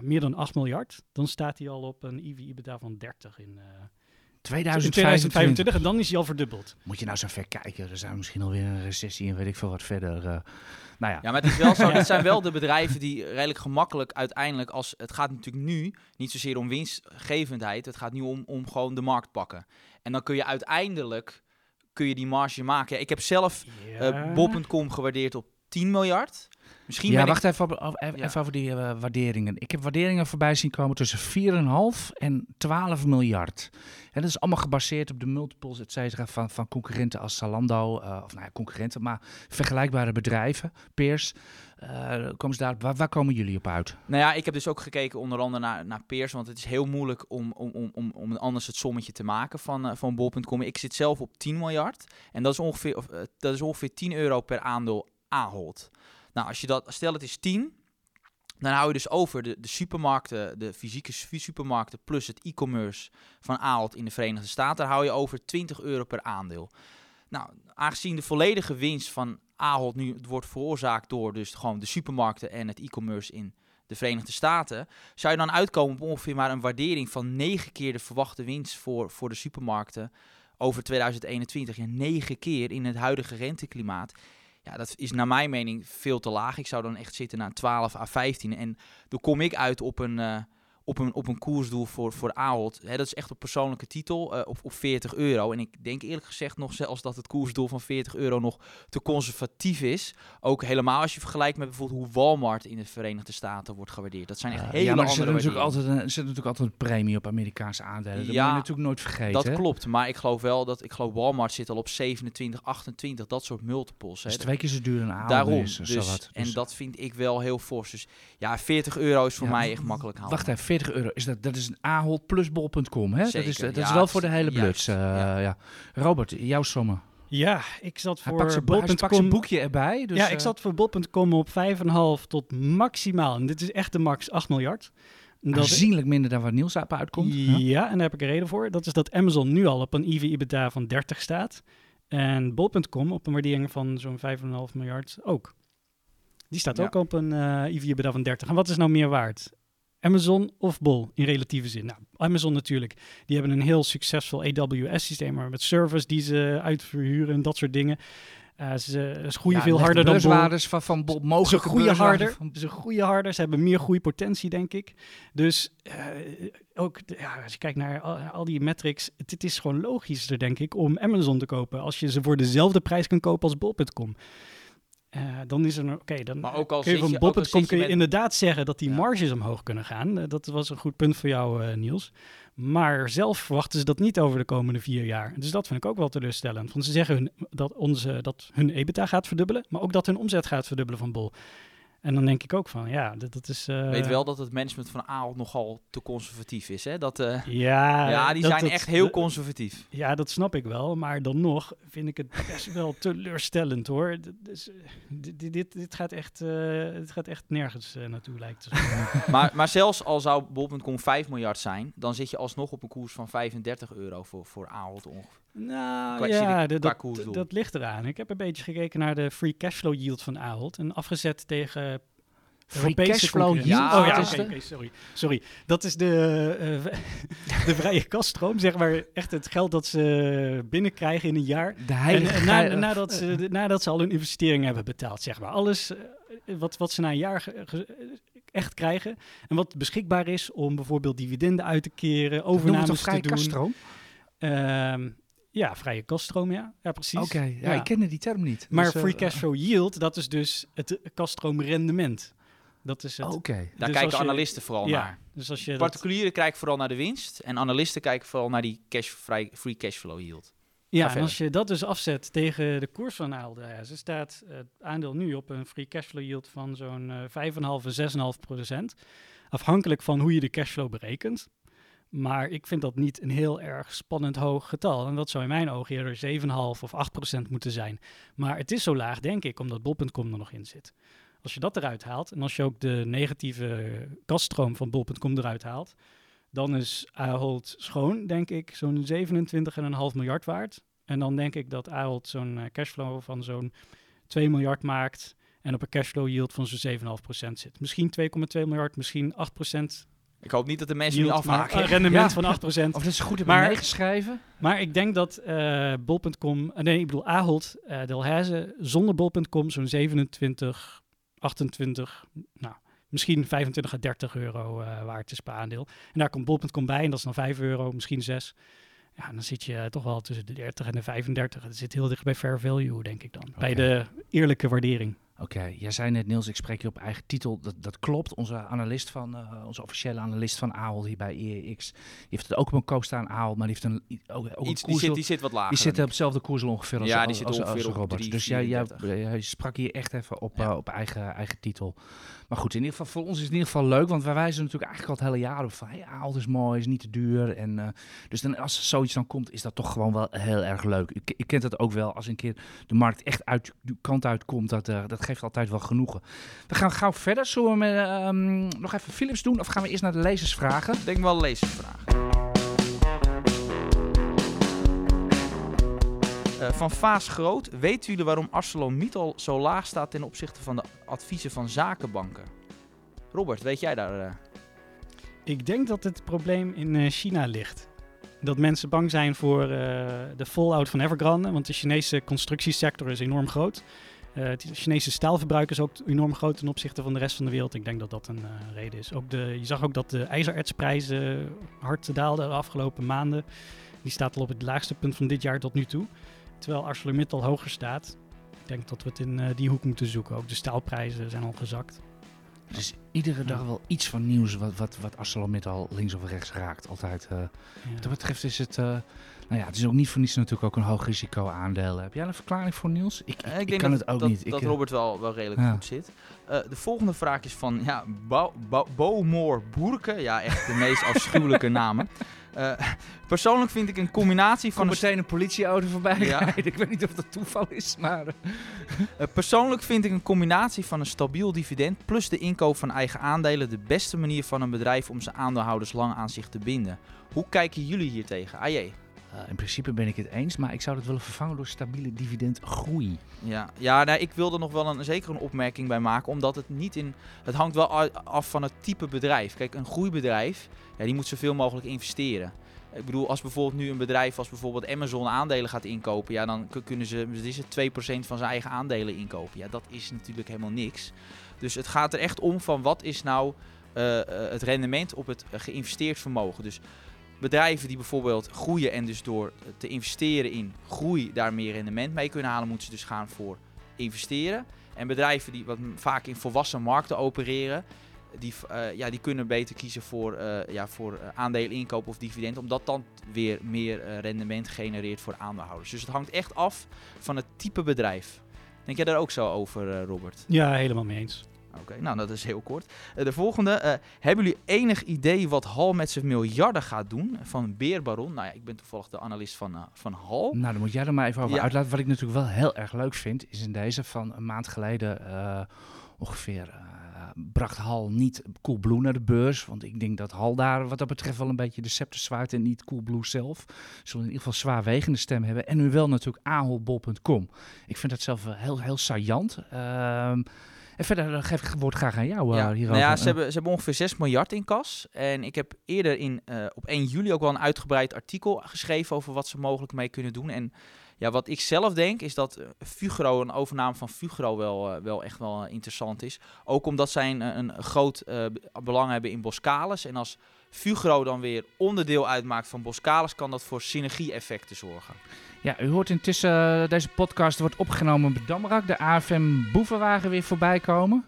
meer dan 8 miljard, dan staat hij al op een EV-EBITDA van 30 in, eh, in 2025. 2025. En dan is hij al verdubbeld. Moet je nou zo ver kijken? Er zijn misschien alweer een recessie en weet ik veel wat verder. eh. nou ja, Ja, maar het is wel zo. Ja. <laughs> Het zijn wel de bedrijven die redelijk gemakkelijk uiteindelijk als het gaat natuurlijk nu niet zozeer om winstgevendheid. Het gaat nu om, om gewoon de markt pakken. En dan kun je uiteindelijk kun je die marge maken. Ja, ik heb zelf eh bol.com gewaardeerd op 10 miljard. Misschien ja ik- wacht even, over- over- even, Ja. even over die eh, waarderingen. Ik heb waarderingen voorbij zien komen tussen 4,5 en 12 miljard. En dat is allemaal gebaseerd op de multiples, et cetera, van, van concurrenten als Zalando. eh, of nou ja, concurrenten, maar vergelijkbare bedrijven, peers. eh, komen ze daar, waar, waar komen jullie op uit? Nou ja, ik heb dus ook gekeken onder andere naar, naar peers, want het is heel moeilijk om, om, om, om, om anders het sommetje te maken van, van bol.com. Ik zit zelf op 10 miljard en dat is ongeveer, dat is ongeveer 10 euro per aandeel Ahold. Nou, als je dat, stel het is 10, dan hou je dus over de, de supermarkten, de fysieke su- supermarkten plus het e-commerce van Ahold in de Verenigde Staten, daar hou je over 20 euro per aandeel. Nou, aangezien de volledige winst van Ahold nu wordt veroorzaakt door dus gewoon de supermarkten en het e-commerce in de Verenigde Staten, zou je dan uitkomen op ongeveer maar een waardering van 9 keer de verwachte winst voor, voor de supermarkten over 2021. En 9 keer in het huidige renteklimaat. Ja, dat is naar mijn mening veel te laag. Ik zou dan echt zitten naar 12 à 15. En dan kom ik uit op een, eh, op een, op een koersdoel voor, voor Ahold. Hè, dat is echt op persoonlijke titel, eh, op, op 40 euro. En ik denk eerlijk gezegd nog zelfs dat het koersdoel van 40 euro nog te conservatief is. Ook helemaal als je vergelijkt met bijvoorbeeld hoe Walmart in de Verenigde Staten wordt gewaardeerd. Dat zijn echt Eh, hele ja, maar er zit andere natuurlijk, waarderingen. altijd een, er zit natuurlijk altijd een premie op Amerikaanse aandelen. Dat Ja, moet je natuurlijk nooit vergeten. Dat hè? klopt, maar ik geloof wel dat ik geloof Walmart zit al op 27, 28, dat soort multiples. Hè. Is twee keer zo duur een aandeel. Daarom. is, Dus, zowat. en Dus- dat vind ik wel heel fors. Dus ja, 40 euro is voor Ja, mij echt makkelijk halen. Wacht even, 40 euro. Is dat, dat is een Ahold plus bol.com, hè? Dat is, dat is wel voor de hele bluts. eh, ja. ja. Robert, jouw sommen. Ja, ik zat voor hij pakt zijn bol.com. boekje erbij. Dus, ja, eh, ik zat voor bol.com op 5,5 tot maximaal. En dit is echt de max 8 miljard. En dat- aanzienlijk minder dan wat Niels op uitkomt. Ja. Ja. en daar heb ik een reden voor. Dat is dat Amazon nu al op een EV-EBITDA van 30 staat. En bol.com op een waardering van zo'n 5,5 miljard ook. Die staat Ja. ook op een eh EV-EBITDA van 30. En wat is nou meer waard? Amazon of Bol in relatieve zin? Nou, Amazon natuurlijk. Die hebben een heel succesvol AWS-systeem, maar met servers die ze uitverhuren en dat soort dingen. Uh, ze, ze groeien Ja, veel harder dan Bol. van, van Bol, Ze mogelijke groeien harder. van- Ze groeien harder. Ze hebben meer groeipotentie, denk ik. Dus eh, ook ja, als je kijkt naar al, al die metrics, het, het is gewoon logischer, denk ik, om Amazon te kopen. Als je ze voor dezelfde prijs kan kopen als Bol.com. Eh, dan is er een, oké, dan Maar ook al kun je van kun je met- inderdaad zeggen dat die Ja. marges omhoog kunnen gaan. Eh, dat was een goed punt voor jou, eh, Niels. Maar zelf verwachten ze dat niet over de komende vier jaar. Dus dat vind ik ook wel teleurstellend. Want ze zeggen hun, dat, onze, dat hun EBITDA gaat verdubbelen, maar ook dat hun omzet gaat verdubbelen van Bol. En dan denk ik ook van, ja, dat, dat is... eh, Weet wel dat het management van Ahold nogal te conservatief is. Hè? Dat, eh, Ja, <laughs> ja, die dat- zijn dat- echt heel conservatief. Ja, dat snap ik wel. Maar dan nog vind ik het best wel teleurstellend hoor. Dus, eh, dit, dit- gaat echt, eh, dit gaat echt nergens eh, naartoe lijkt het. <laughs> maar, maar zelfs al zou bol.com 5 miljard zijn, dan zit je alsnog op een koers van 35 euro voor, voor Ahold ongeveer. Nou Qua- ja, de- dat, dat ligt eraan. Ik heb een beetje gekeken naar de free cashflow yield van Ahold. En afgezet tegen Free cashflow yield? Oh ja, sorry. Sorry. Dat is de, eh, <laughs> de vrije kaststroom, zeg maar. Echt het geld dat ze binnenkrijgen in een jaar. De heilige en na- nadat, ze, nadat ze al hun investering hebben betaald, zeg maar. Alles eh, wat, wat ze na een jaar echt krijgen. En wat beschikbaar is om bijvoorbeeld dividenden uit te keren, Dat noemen we overnames toch te vrije doen. kaststroom? Ehm, ja, vrije kaststroom, ja. Ja, precies. Oké, ja, Ja. ik kende die term niet. Maar Dus, eh, free cash flow yield, dat is dus het kaststroomrendement. Dat is het. Oké. Daar Dus kijken je- analisten vooral ja, naar. Dus als je dat, Particulieren kijken vooral naar de winst en analisten kijken vooral naar die cash, vrij, free cashflow yield. ja, en als je dat dus afzet tegen de koers van ze staat eh, het aandeel nu op een free cashflow yield van zo'n eh 5,5 en 6,5 procent. Afhankelijk van hoe je de cashflow berekent. Maar ik vind dat niet een heel erg spannend hoog getal. En dat zou in mijn ogen eerder 7,5 of 8 procent moeten zijn. Maar het is zo laag, denk ik, omdat bol.com er nog in zit. Als je dat eruit haalt en als je ook de negatieve kaststroom van bol.com eruit haalt, dan is Ahold schoon, denk ik, zo'n 27,5 miljard waard. En dan denk ik dat Ahold zo'n eh, cashflow van zo'n 2 miljard maakt en op een cashflow yield van zo'n 7,5% zit. Misschien 2,2 miljard, misschien 8% Ik hoop niet dat de mensen nu afmaken. een rendement Ja. van 8%. Of dat ze goed hebben Maar- meegeschreven. Maar ik denk dat eh bol.com, eh, nee, ik bedoel Ahold, eh Delhaize, zonder bol.com zo'n 27, 28, nou, misschien 25 à 30 euro eh, waard is per aandeel. En daar komt bol.com bij en dat is dan 5 euro, misschien 6. Ja, dan zit je toch wel tussen de 30 en de 35. Dat zit heel dicht bij fair value, denk ik dan. Bij de eerlijke waardering. Oké, jij zei net Niels, ik spreek je op eigen titel. Dat, dat klopt. Onze analist van, eh, onze officiële analist van Ahold hier bij EEX, die heeft het ook op een koop staan Ahold, maar die heeft een, ook, ook Iets, een die, zit, die zit wat lager. Die ik. op hetzelfde koers ongeveer als, Ja, die als, als, ongeveer als Robert. 3, Dus jij, jij, 34. jij sprak hier echt even op, Ja. eh, op eigen, eigen titel. Maar goed, in ieder geval, voor ons is het in ieder geval leuk, want wij wijzen natuurlijk eigenlijk al het hele jaar op van, hey, Ahold is mooi, is niet te duur. En, eh, dus dan, als zoiets dan komt, is dat toch gewoon wel heel erg leuk. Ik, ik ken dat ook wel, als een keer de markt echt uit de kant uitkomt, dat, eh, dat geeft altijd wel genoegen. We gaan gauw verder. Zullen we met, ehm, nog even Philips doen, of gaan we eerst naar de lezers vragen? Ik denk wel een lezersvraag. Eh, van Vaas Groot. Weten jullie waarom ArcelorMittal zo laag staat ten opzichte van de adviezen van zakenbanken? Robert, weet jij daar? eh? Ik denk dat het probleem in eh, China ligt. Dat mensen bang zijn voor eh, de fallout van Evergrande, want de Chinese constructiesector is enorm groot. Eh, het Chinese staalverbruik is ook enorm groot ten opzichte van de rest van de wereld. Ik denk dat dat een eh, reden is. Ook de, je zag ook dat de ijzerertsprijzen hard daalden de afgelopen maanden. Die staat al op het laagste punt van dit jaar tot nu toe. Terwijl ArcelorMittal hoger staat. Ik denk dat we het in eh, die hoek moeten zoeken. Ook de staalprijzen zijn al gezakt. Er is iedere dag wel iets van nieuws wat, wat, wat ArcelorMittal links of rechts raakt. Altijd. Wat dat betreft is het... eh, nou ja, het is ook niet voor niets natuurlijk ook een hoog risico aandeel. Heb jij een verklaring voor Niels? Ik, Eh, ik, denk kan dat, het ook dat, niet. Ik, dat eh, Robert wel, wel redelijk Ja. goed zit. Eh, de volgende vraag is van ja, Bo, Bo, Boerke. Ja, echt de meest afschuwelijke <laughs> namen. Eh, persoonlijk vind ik een combinatie van een meteen een politieauto voorbij Ja. Ik weet niet of dat toeval is, maar... eh, Uh, persoonlijk vind ik een combinatie van een stabiel dividend plus de inkoop van eigen aandelen de beste manier van een bedrijf om zijn aandeelhouders lang aan zich te binden. Hoe kijken jullie hier tegen? AJ. Eh, in principe ben ik het eens, maar ik zou dat willen vervangen door stabiele dividendgroei. Ja, ja nou, ik wil er nog wel een, zeker een opmerking bij maken, omdat het niet in. Het hangt wel af van het type bedrijf. Kijk, een groeibedrijf, ja, die moet zoveel mogelijk investeren. Ik bedoel, als bijvoorbeeld nu een bedrijf als bijvoorbeeld Amazon aandelen gaat inkopen, ja, dan kunnen ze, wat is het, 2% van zijn eigen aandelen inkopen. Ja, dat is natuurlijk helemaal niks. Dus het gaat er echt om van wat is nou eh, eh, het rendement op het geïnvesteerd vermogen. Dus bedrijven die bijvoorbeeld groeien en dus door te investeren in groei daar meer rendement mee kunnen halen, moeten ze dus gaan voor investeren. En bedrijven die wat vaak in volwassen markten opereren, die, eh, ja, die kunnen beter kiezen voor, eh ja, voor eh, aandelen inkoop of dividend, omdat dan weer meer rendement genereert voor aandeelhouders. Dus het hangt echt af van het type bedrijf. Denk jij daar ook zo over, Robert? Ja, helemaal mee eens. Oké, nou dat is heel kort. Eh, de volgende. eh, hebben jullie enig idee wat Hal met zijn miljarden gaat doen? Van Beerbaron. Nou ja, ik ben toevallig de analist van, eh, van Hal. Nou, dan moet jij er maar even over Ja. uitlaten. Wat ik natuurlijk wel heel erg leuk vind, is in deze van een maand geleden ongeveer bracht Hal niet Coolblue naar de beurs. Want ik denk dat Hal daar wat dat betreft wel een beetje de scepter zwaait en niet Coolblue zelf. Zullen in ieder geval zwaarwegende stem hebben. En nu wel natuurlijk aholbol.com. Ik vind dat zelf heel, heel saillant. Ehm, en verder geef ik het woord graag aan jou eh, ja, hierover. nou ja, ze hebben, ze hebben ongeveer 6 miljard in kas. En ik heb eerder in, eh, op 1 juli ook wel een uitgebreid artikel geschreven over wat ze mogelijk mee kunnen doen. En ja, wat ik zelf denk is dat eh, Fugro, een overname van Fugro, wel, wel echt wel interessant is. Ook omdat zij een, een groot belang hebben in Boskalis. En als Fugro dan weer onderdeel uitmaakt van Boskalis, kan dat voor synergie-effecten zorgen. Ja, u hoort intussen, eh, deze podcast wordt opgenomen bij Damrak. De AFM boevenwagen weer voorbij komen.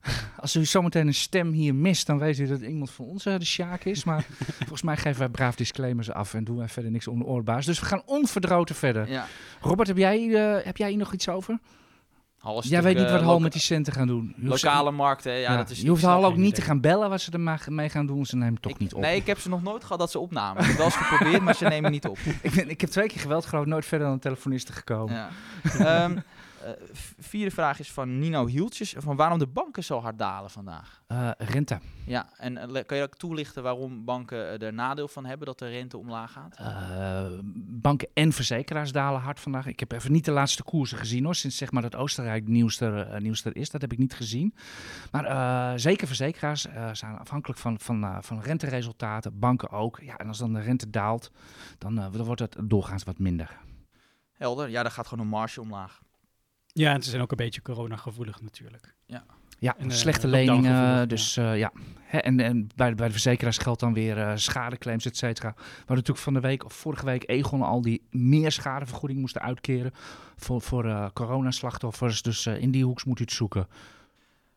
<laughs> Als u zometeen een stem hier mist, dan weet u dat iemand van ons eh, de Sjaak is. Maar <laughs> volgens mij geven wij braaf disclaimers af en doen wij verder niks oorbaas. Dus we gaan onverdroten verder. Ja. Robert, heb jij, eh, heb jij hier nog iets over? Jij weet niet wat eh, Hal met die centen gaan doen. Je hoeft ze- Lokale markten, ja, ja, dat is je hoeft Hal ook niet te gaan bellen wat ze er mee gaan doen. Ze nemen toch ik, niet op. Nee, ik heb ze nog nooit gehad dat ze opnamen. Ik heb wel eens geprobeerd, maar ze nemen niet op. <laughs> ik, ben, ik heb twee keer geweld, geloof ik, nooit verder dan een telefoniste gekomen. Ja. Ehm, eh, vierde vraag is van Nino Hieltjes. Van waarom de banken zo hard dalen vandaag? Eh, rente. Ja, en eh, kan je ook toelichten waarom banken eh, er nadeel van hebben dat de rente omlaag gaat? Eh, banken en verzekeraars dalen hard vandaag. Ik heb even niet de laatste koersen gezien hoor, sinds zeg maar dat Oostenrijk nieuws er, eh, nieuws er is. Dat heb ik niet gezien. Maar eh, zeker verzekeraars eh, zijn afhankelijk van, van, eh, van renteresultaten, banken ook. Ja, en als dan de rente daalt, dan, eh, dan wordt het doorgaans wat minder. Helder, ja, daar gaat gewoon een marge omlaag. Ja, en ze zijn ook een beetje corona-gevoelig natuurlijk. Ja, En, eh, slechte lockdown leningen. Dus eh, ja. Hè, en en bij, de, bij de verzekeraars geldt dan weer eh, schadeclaims, et cetera. We hadden natuurlijk van de week of vorige week Egon al die meer schadevergoeding moesten uitkeren voor, voor eh coronaslachtoffers. Dus eh, in die hoeks moet u het zoeken.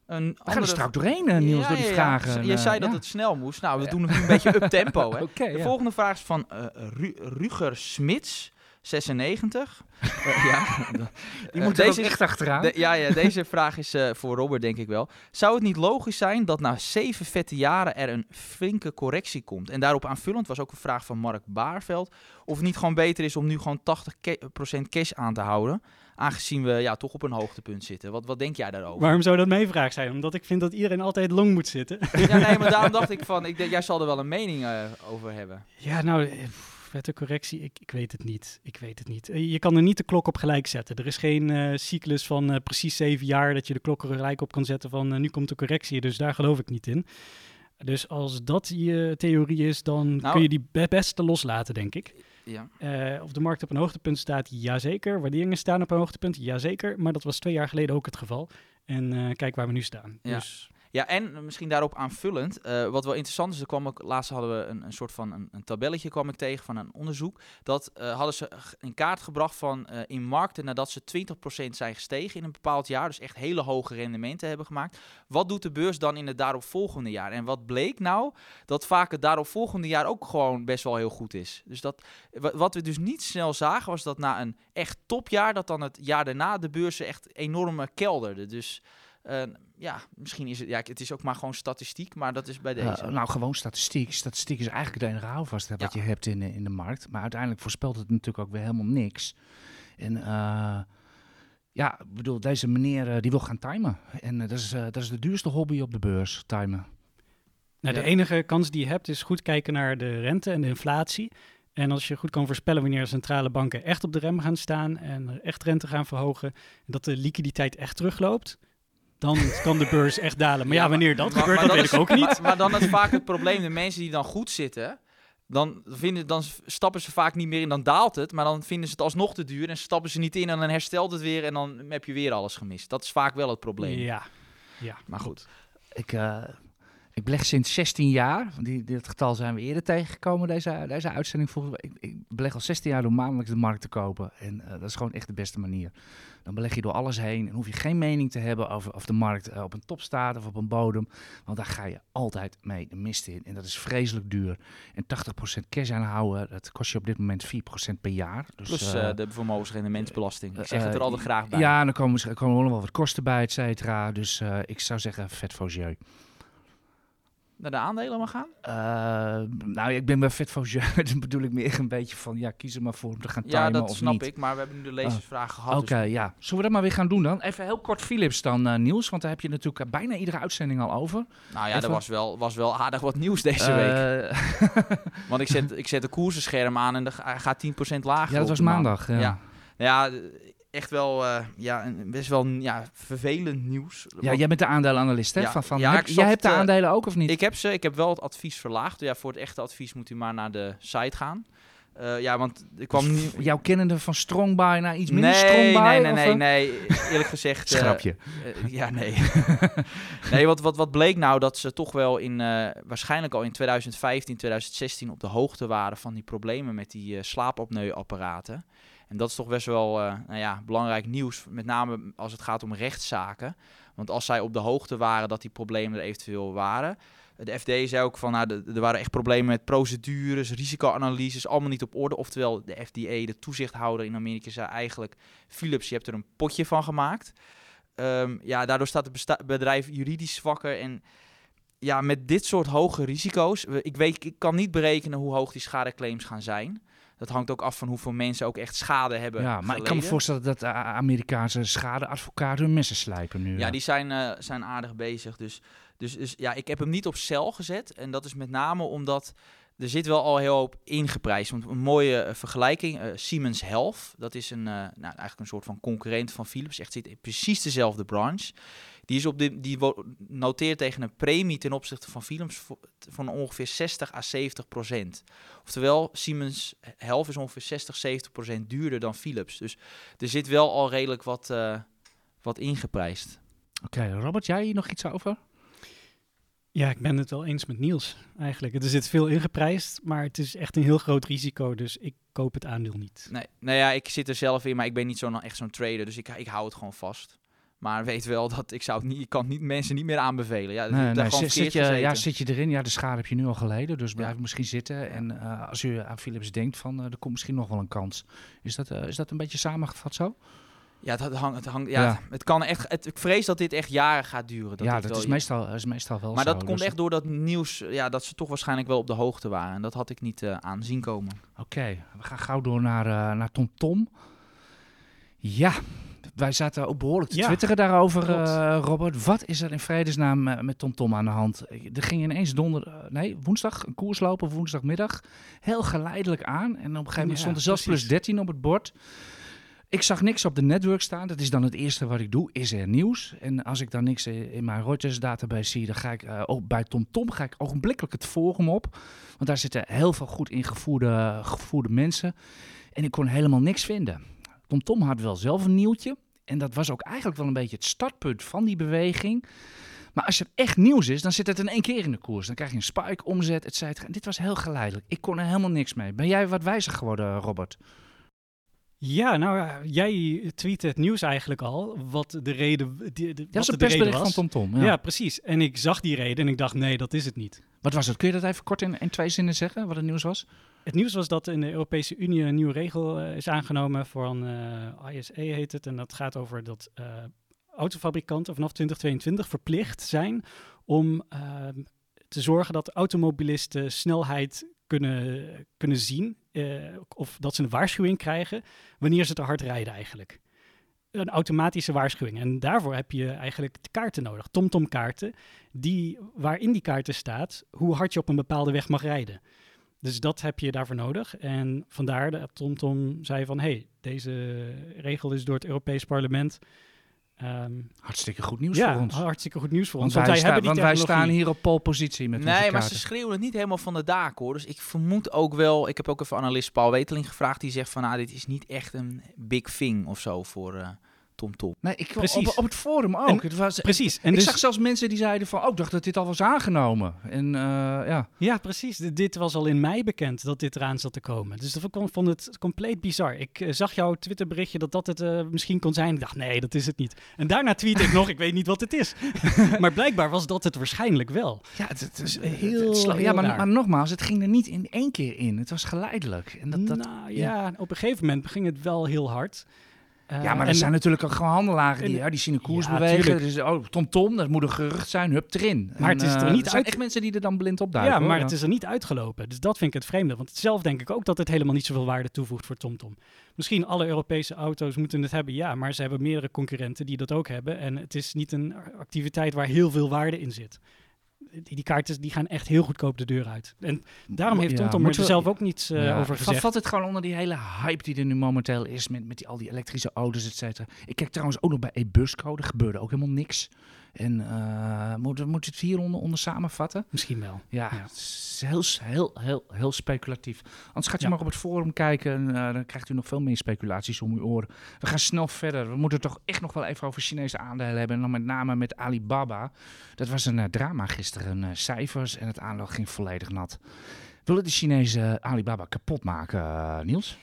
Een We gaan er andere- strak doorheen, eh, Niels, Ja, door die ja, ja. vragen. Je eh, zei dat ja. het snel moest. Nou, we Ja. doen het nu een beetje up tempo. Hè? <laughs> Oké, De ja. volgende vraag is van eh, Ru- Ruger Smits, 96. <laughs> Eh, ja, <laughs> Die Eh, moet deze echt achteraan. De- ja, ja, deze vraag is eh, voor Robert, denk ik wel. Zou het niet logisch zijn dat na zeven vette jaren er een flinke correctie komt? En daarop aanvullend was ook een vraag van Mark Baarveld. Of het niet gewoon beter is om nu gewoon 80% cash aan te houden. Aangezien we ja, toch op een hoogtepunt zitten. Wat, wat denk jij daarover? Waarom zou dat mijn vraag zijn? Omdat ik vind dat iedereen altijd long moet zitten. Ja, nee, maar <laughs> daarom dacht ik van, ik jij zal er wel een mening over hebben. Ja, nou, pff, wette correctie, ik, ik weet het niet. Ik weet het niet. Eh, Je kan er niet de klok op gelijk zetten. Er is geen eh, cyclus van eh, precies zeven jaar dat je de klok er gelijk op kan zetten van nu komt de correctie. Dus daar geloof ik niet in. Dus als dat je theorie is, dan Nou- kun je die be- best loslaten, denk ik. Ja. Of de markt op een hoogtepunt staat, jazeker. Waarderingen staan op een hoogtepunt, jazeker. Maar dat was twee jaar geleden ook het geval. En kijk waar we nu staan. Ja. Dus Ja, en misschien daarop aanvullend, eh, wat wel interessant is, er kwam ook, laatst hadden we een, een soort van een, een tabelletje kwam ik tegen van een onderzoek. Dat eh, hadden ze in kaart gebracht van eh, in markten nadat ze 20% zijn gestegen in een bepaald jaar, dus echt hele hoge rendementen hebben gemaakt. Wat doet de beurs dan in het daaropvolgende jaar? En wat bleek nou? Dat vaak het daaropvolgende jaar ook gewoon best wel heel goed is. Dus dat, wa- wat we dus niet snel zagen, was dat na een echt topjaar, dat dan het jaar daarna de beurzen echt enorm kelderden. Dus eh, ja, misschien is het, ja, het is ook maar gewoon statistiek, maar dat is bij deze. Eh, nou, gewoon statistiek. Statistiek is eigenlijk het enige houvast wat Ja. je hebt in, de- in de markt. Maar uiteindelijk voorspelt het natuurlijk ook weer helemaal niks. En eh, ja, ik bedoel, deze meneer eh, die wil gaan timen. En eh, dat, is, eh, dat is de duurste hobby op de beurs, timen. Nou, de enige kans die je hebt is goed kijken naar de rente en de inflatie. En als je goed kan voorspellen wanneer centrale banken echt op de rem gaan staan en echt rente gaan verhogen, en dat de liquiditeit echt terugloopt, dan kan de beurs echt dalen. Maar ja, wanneer dat maar- gebeurt, maar dat weet is- ik ook niet. Maar, maar dan is vaak het probleem, de mensen die dan goed zitten, dan, vinden, dan stappen ze vaak niet meer in, dan daalt het. Maar dan vinden ze het alsnog te duur en stappen ze niet in en dan herstelt het weer en dan heb je weer alles gemist. Dat is vaak wel het probleem. Ja. ja. Maar goed. Ik, eh, ik beleg sinds 16 jaar. Die, dit getal zijn we eerder tegengekomen, deze, deze uitzending. Volgens mij. Ik, ik beleg al 16 jaar door maandelijks de markt te kopen. En eh, dat is gewoon echt de beste manier. Dan beleg je door alles heen en hoef je geen mening te hebben over of de markt eh, op een top staat of op een bodem. Want daar ga je altijd mee de mist in. En dat is vreselijk duur. En 80% cash aanhouden, dat kost je op dit moment 4% per jaar. Dus, Plus eh, de vermogensrendementsbelasting. Ik zeg het er altijd graag bij. Ja, dan komen, er komen nog wel wat kosten bij, et cetera. Dus ik zou zeggen, vet voor jeu. Naar de aandelen maar gaan? Eh, nou, ik ben bij jeu. <laughs> Dan bedoel ik meer een beetje van, ja, kies er maar voor om te gaan timen Ja, dat of snap niet. ik. Maar we hebben nu de lezersvraag gehad. Oké, dus- ja. Zullen we dat maar weer gaan doen dan? Even heel kort Philips dan, eh, nieuws. Want daar heb je natuurlijk eh, bijna iedere uitzending al over. nou ja, Even- er was wel, was wel aardig wat nieuws deze week. <laughs> Want ik zet, ik zet de koersenscherm aan en hij gaat 10% lager. ja, dat was maandag. Ja. Ja. Ja, echt wel eh, ja, een- best wel ja, vervelend nieuws. Ja, Want jij bent de aandelenanalist, hè? Ja, Van, van, ja, heb- jij hebt de eh, aandelen ook, of niet? Ik heb ze, ik heb wel het advies verlaagd. Ja, voor het echte advies moet u maar naar de site gaan. Eh, ja, want ik kwam Dus nu... Jouw kennende van strong buy naar iets minder Nee, strong buy? nee, nee, nee, nee. Eerlijk gezegd... <laughs> eh, Schrapje. ja, nee. <laughs> nee, wat, wat, wat bleek nou? Dat ze toch wel in, eh, waarschijnlijk al in 2015, 2016 op de hoogte waren van die problemen met die eh slaapapneuapparaten. En dat is toch best wel eh, nou ja, belangrijk nieuws, met name als het gaat om rechtszaken. Want als zij op de hoogte waren dat die problemen er eventueel waren. De FD zei ook van, nou, er waren echt problemen met procedures, risicoanalyses, allemaal niet op orde. Oftewel, de FDA, de toezichthouder in Amerika, zei eigenlijk, Philips, je hebt er een potje van gemaakt. Ehm, ja, daardoor staat het bedrijf juridisch zwakker. En ja, met dit soort hoge risico's, ik, weet, ik kan niet berekenen hoe hoog die schadeclaims gaan zijn. Dat hangt ook af van hoeveel mensen ook echt schade hebben Ja, maar ik kan me voorstellen dat de A- Amerikaanse schadeadvocaten hun messen slijpen nu. Ja, eh. die zijn, eh, zijn aardig bezig. Dus, dus, dus ja, ik heb hem niet op cel gezet. En dat is met name omdat er zit wel al heel hoop ingeprijsd. Want een mooie eh, vergelijking, eh, Siemens Health, dat is een, eh, nou, eigenlijk een soort van concurrent van Philips. Echt zit in precies dezelfde branche. Die, is op die noteert tegen een premie ten opzichte van Philips van ongeveer 60 à 70 procent. Oftewel, Siemens Health is ongeveer 60, 70 procent duurder dan Philips. Dus er zit wel al redelijk wat, eh, wat ingeprijsd. Oké, Robert, jij hier nog iets over? Ja, ik ben het wel eens met Niels eigenlijk. Er zit veel ingeprijsd, maar het is echt een heel groot risico, dus ik koop het aandeel niet. Nee, nou ja, ik zit er zelf in, maar ik ben niet zo'n echt zo'n trader, dus ik, ik hou het gewoon vast. Maar weet wel dat ik zou het niet, ik kan het niet, mensen niet meer aanbevelen. Ja, Nee, daar nee, zit, zit, je, ja, zit je erin? Ja, de schade heb je nu al geleden, dus blijf Ja. misschien zitten. En eh, als u aan Philips denkt van, eh, er komt misschien nog wel een kans. Is dat, eh, is dat een beetje samengevat zo? Ja, het hangt, het hangt, ja, Ja. Het, kan echt. Het, ik vrees dat dit echt jaren gaat duren. Dat ja, dat wel- is meestal, is meestal wel Maar zo. dat komt dus- echt door dat nieuws, ja, dat ze toch waarschijnlijk wel op de hoogte waren. En dat had ik niet eh aan zien komen. Oké, we gaan gauw door naar, naar Tom Tom. Ja, wij zaten ook behoorlijk te Ja, twitteren daarover, eh, Robert. Wat is er in vredesnaam eh, met Tom Tom aan de hand? Er ging ineens donder, eh, nee, woensdag een koers lopen, woensdagmiddag. Heel geleidelijk aan. En op een gegeven moment Ja, stond er zelfs precies. plus 13 op het bord. Ik zag niks op de network staan. Dat is dan het eerste wat ik doe. Is er nieuws? En als ik dan niks in mijn Reuters database zie, dan ga ik ook bij TomTom ga ik ogenblikkelijk het forum op. Want daar zitten heel veel goed ingevoerde gevoerde mensen. En ik kon helemaal niks vinden. TomTom had wel zelf een nieuwtje. En dat was ook eigenlijk wel een beetje het startpunt van die beweging. Maar als het echt nieuws is, dan zit het in één keer in de koers. Dan krijg je een spike, omzet, et cetera. En dit was heel geleidelijk. Ik kon er helemaal niks mee. Ben jij wat wijzer geworden, Robert? Ja, nou, ja, jij tweette het nieuws eigenlijk al, wat de reden, de, de, Dat was een persbericht van was. TomTom. Ja. Ja. precies. En ik zag die reden en ik dacht, nee, dat is het niet. Wat was het? Kun je dat even kort in, in twee zinnen zeggen, wat het nieuws was? Het nieuws was dat in de Europese Unie een nieuwe regel eh, is aangenomen voor een eh, ISE heet het. En dat gaat over dat eh, autofabrikanten vanaf 2022 verplicht zijn om te zorgen dat automobilisten snelheid kunnen, kunnen zien. of dat ze een waarschuwing krijgen wanneer ze te hard rijden eigenlijk. Een automatische waarschuwing. En daarvoor heb je eigenlijk kaarten nodig. TomTom kaarten, die, waarin die kaarten staat hoe hard je op een bepaalde weg mag rijden. Dus dat heb je daarvoor nodig. En vandaar dat TomTom zei van... hey, deze regel is door het Europees Parlement Ehm, Hartstikke goed nieuws ja, voor ons. hartstikke goed nieuws voor Want ons. wij, Want wij, sta- hebben die want wij staan hier op pole positie met Nee, maar ze schreeuwen het niet helemaal van de daken hoor. Dus ik vermoed ook wel. Ik heb ook even analist Paul Weteling gevraagd. Die zegt van nou, dit is niet echt een big thing of zo voor eh Tom Tom. Nee, ik, Precies. op, op het forum ook. En- het was, Precies. En ik dus, zag zelfs mensen die zeiden van, oh, ik dacht dat dit al was aangenomen. En eh, ja, Ja, precies. Dit was al in mei bekend dat dit eraan zat te komen. Dus ik vond- vond het compleet bizar. Ik eh, zag jouw Twitterberichtje dat dat het eh, misschien kon zijn. Ik dacht, nee, dat is het niet. En daarna tweet ik nog, ik weet niet wat het is. <laughs> maar blijkbaar was dat het waarschijnlijk wel. ja, het, het is heel, heel, ja maar, maar nogmaals, het ging er niet in één keer in. Het was geleidelijk. En dat, dat, nou ja, op een gegeven moment ging het wel heel hard. Eh, ja, maar er zijn natuurlijk ook gewoon handelaren die, ja, die zien een koers Ja, bewegen. Dus, oh, tom tom, dat moet een gerucht zijn, hup, erin. Maar het is er eh, niet zijn uit- echt mensen die er dan blind op duiken. Ja, maar hoor. het is er niet uitgelopen. Dus dat vind ik het vreemde. Want zelf denk ik ook dat het helemaal niet zoveel waarde toevoegt voor TomTom. Misschien alle Europese auto's moeten het hebben, ja. Maar ze hebben meerdere concurrenten die dat ook hebben. En het is niet een activiteit waar heel veel waarde in zit. Die, die kaarten die gaan echt heel goedkoop de deur uit. En daarom heeft Ja, TomTom er moeten we- zelf ook niets eh, Ja, over gezegd. Valt het gewoon onder die hele hype die er nu momenteel is met, met die, al die elektrische auto's, et cetera. Ik kijk trouwens ook nog bij e-busco, er gebeurde ook helemaal niks. En moeten we moeten het hier onder, samenvatten? Misschien wel. Ja, Ja. het is heel, heel, heel, heel speculatief. Anders gaat u Ja. maar op het forum kijken en eh, dan krijgt u nog veel meer speculaties om uw oren. We gaan snel verder. We moeten toch echt nog wel even over Chinese aandelen hebben. En dan met name met Alibaba. Dat was een eh, drama gisteren. cijfers en het aandeel ging volledig nat. Willen de Chinezen Alibaba kapot maken, Niels?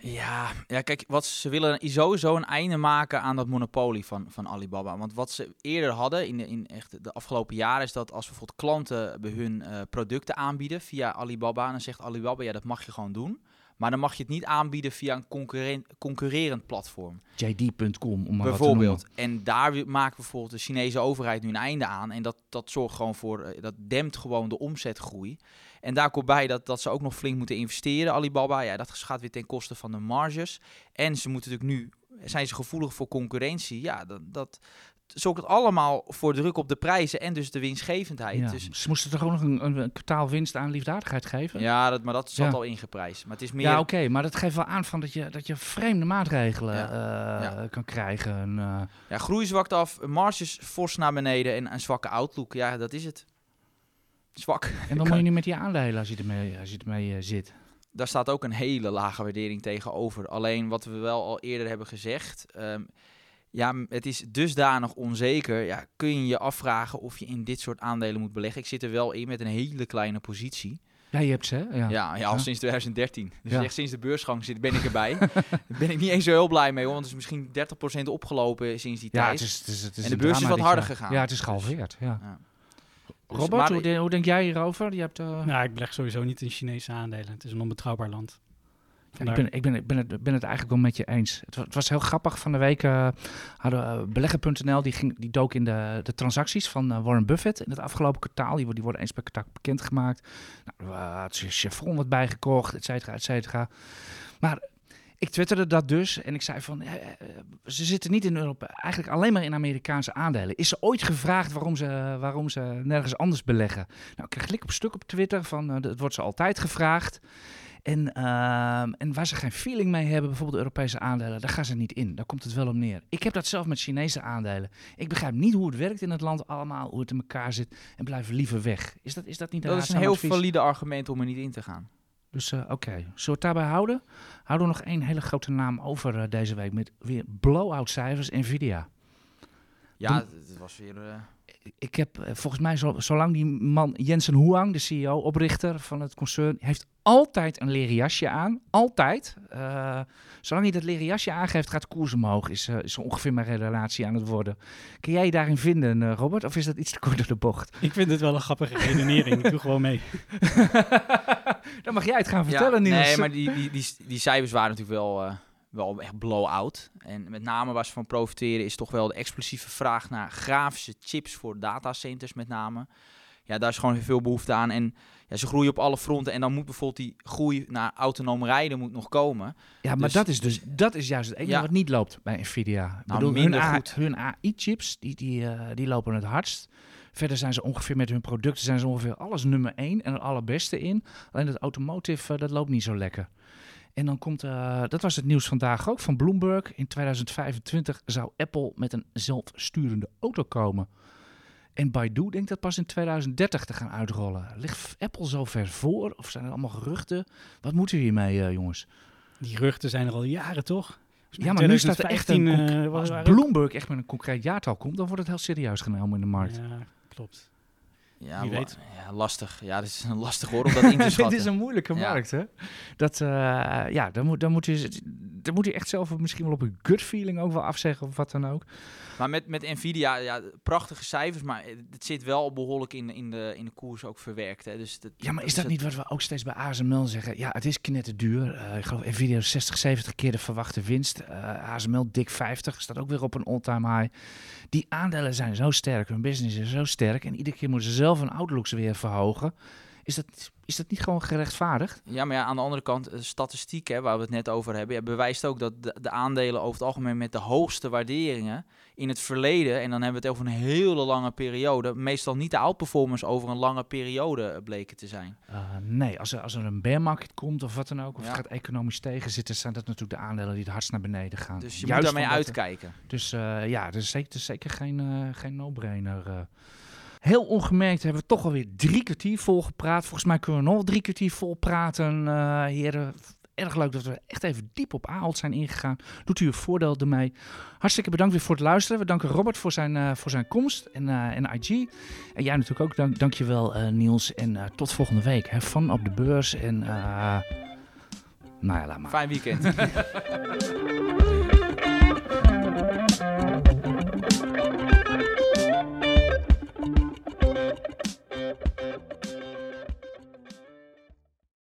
Ja, ja, kijk, wat ze willen sowieso een einde maken aan dat monopolie van, van Alibaba. Want wat ze eerder hadden in, de, in echt de afgelopen jaren is dat als bijvoorbeeld klanten bij hun eh, producten aanbieden via Alibaba, dan zegt Alibaba ja, dat mag je gewoon doen. Maar dan mag je het niet aanbieden via een concurrent, concurrerend platform. JD.com, om maar bijvoorbeeld. En daar maakt bijvoorbeeld de Chinese overheid nu een einde aan. En dat, dat zorgt gewoon voor, eh, dat dempt gewoon de omzetgroei. En daar komt bij dat, dat ze ook nog flink moeten investeren, Alibaba. Ja, dat gaat weer ten koste van de marges. En ze moeten natuurlijk nu, zijn ze gevoelig voor concurrentie. Ja, dat, dat zorgt het allemaal voor druk op de prijzen en dus de winstgevendheid. Ja, Dus, Ze moesten toch ook nog een, een, een kwartaal winst aan liefdadigheid geven? ja, dat, maar dat zat Ja. al ingeprijsd. Maar het is meer... Ja, oké, maar dat geeft wel aan van dat je, dat je vreemde maatregelen Ja. eh, Ja. kan krijgen. En, eh, Ja, groei zwakt af, marges fors naar beneden en een zwakke outlook. Ja, dat is het. Zwak. en dan <laughs> moet je nu met die aandelen als je ermee, als je ermee eh, zit. Daar staat ook een hele lage waardering tegenover. Alleen wat we wel al eerder hebben gezegd. ehm, ja, het is dusdanig onzeker. Ja, kun je je afvragen of je in dit soort aandelen moet beleggen. Ik zit er wel in met een hele kleine positie. Ja, je hebt ze, hè? Ja. Ja, ja, al Ja. sinds 2013. Dus Ja. echt sinds de beursgang zit, ben ik erbij. <laughs> Daar ben ik niet eens zo heel blij mee, hoor, want het is misschien 30% opgelopen sinds die Ja, tijd. het is, het is, het is En de beurs is wat harder gegaan. Ja, het is gehalveerd. Ja. Ja. Dus- Robert, maar- hoe, de- hoe denk jij hierover? Je hebt, eh, Nou, ik beleg sowieso niet in Chinese aandelen. Het is een onbetrouwbaar land. Ik, ben, ik, ben, ik ben, het, ben het eigenlijk wel met je eens. Het was, het was heel grappig. Van de week eh, hadden uh, beleggen.nl, die, ging, die dook in de, de transacties van eh, Warren Buffett in het afgelopen kwartaal. Die, worden- die worden eens per kwartaal bekendgemaakt. Nou, had Chevron wat bijgekocht, et cetera, et cetera. Maar ik twitterde dat dus en ik zei van, eh, eh, ze zitten niet in Europa, eigenlijk alleen maar in Amerikaanse aandelen. Is ze ooit gevraagd waarom ze, waarom ze nergens anders beleggen? Nou, ik kreeg klik op stuk op Twitter van, eh, dat wordt ze altijd gevraagd. En, ehm, en waar ze geen feeling mee hebben, bijvoorbeeld Europese aandelen, daar gaan ze niet in. Daar komt het wel op neer. Ik heb dat zelf met Chinese aandelen. Ik begrijp niet hoe het werkt in het land allemaal, hoe het in elkaar zit en blijf liever weg. Is dat, is dat niet een Dat is een heel advies? valide argument om er niet in te gaan. Dus eh, oké, zullen we het daarbij houden? Houden we nog één hele grote naam over eh, deze week met weer blow-out cijfers, Nvidia. Ja, het, het was weer... eh, Ik heb volgens mij, zo, zolang die man Jensen Huang, de CEO, oprichter van het concern, heeft altijd een leren jasje aan. Altijd. Eh, zolang hij dat leren jasje aangeeft, gaat de koers omhoog. Is, eh, is ongeveer mijn relatie aan het worden. Kun jij je daarin vinden, eh, Robert? Of is dat iets te kort door de bocht? Ik vind het wel een grappige redenering. Ik doe gewoon mee. <laughs> Dan mag jij het gaan vertellen, ja, Niels. Nee, maar die, die, die, die cijfers waren natuurlijk wel, eh, wel echt blow-out. En met name waar ze van profiteren is toch wel de explosieve vraag naar grafische chips voor datacenters met name. Ja, daar is gewoon veel behoefte aan. En ja, ze groeien op alle fronten. En dan moet bijvoorbeeld die groei naar autonoom rijden moet nog komen. Ja, maar Dus- dat, is dus, dat is juist het enige Ja. wat niet loopt bij Nvidia. Ik Nou, bedoel, minder hun, A- goed. hun AI-chips, die, die, eh, die lopen het hardst. Verder zijn ze ongeveer met hun producten zijn ze ongeveer alles nummer één en het allerbeste in. Alleen het automotive, eh, dat loopt niet zo lekker. En dan komt, uh, dat was het nieuws vandaag ook van Bloomberg. In 2025 zou Apple met een zelfsturende auto komen. En Baidu denkt dat pas in 2030 te gaan uitrollen. Ligt Apple zo ver voor? Of zijn er allemaal geruchten? Wat moeten we hiermee, uh, jongens? Die geruchten zijn er al jaren, toch? Ja, maar nu staat er echt een... Uh, als Bloomberg echt met een concreet jaartal komt, dan wordt het heel serieus genomen in de markt. Ja, klopt. Ja, weet. Ja, lastig. Ja, het is een <laughs> lastig hoor om dat in te schatten. <laughs> Dit is een moeilijke markt, hè? Dat, uh, ja, dan moet, dan, moet je, dan moet je echt zelf misschien wel op een gut feeling ook wel afzeggen of wat dan ook. Maar met, met Nvidia, ja, prachtige cijfers, maar het zit wel behoorlijk in, in, de, in de koers ook verwerkt. Hè. Dus dat, ja, maar is dat, niet wat we ook steeds bij ASML zeggen? Ja, het is knetterduur. Uh, ik geloof Nvidia 60, 70 keer de verwachte winst. Uh, ASML dik 50, staat ook weer op een all-time high. Die aandelen zijn zo sterk, hun business is zo sterk. En iedere keer moeten ze zelf hun outlooks weer verhogen. Is dat, is dat niet gewoon gerechtvaardigd? Ja, maar ja, aan de andere kant, statistiek hè, waar we het net over hebben, ja, bewijst ook dat de, de, aandelen over het algemeen met de hoogste waarderingen in het verleden, en dan hebben we het over een hele lange periode, meestal niet de outperformance over een lange periode bleken te zijn. Uh, nee, als er, als er een bear market komt of wat dan ook, of het gaat economisch tegenzitten, zijn dat natuurlijk de aandelen die het hardst naar beneden gaan. Dus je Juist moet daarmee uitkijken. dus uh, ja, dat is zeker, zeker geen, uh, geen no-brainer. Heel ongemerkt hebben we toch alweer drie kwartier vol gepraat. Volgens mij kunnen we nog drie kwartier vol praten, uh, heren. Erg leuk dat we echt even diep op Ahold zijn ingegaan. Doet u een voordeel ermee. Hartstikke bedankt weer voor het luisteren. We danken Robert voor zijn, uh, voor zijn komst en, uh, en IG. En jij natuurlijk ook. Dank, dankjewel uh, Niels. En tot volgende week. Have fun op de beurs. En nou ja, laat maar. Fijn weekend. <laughs>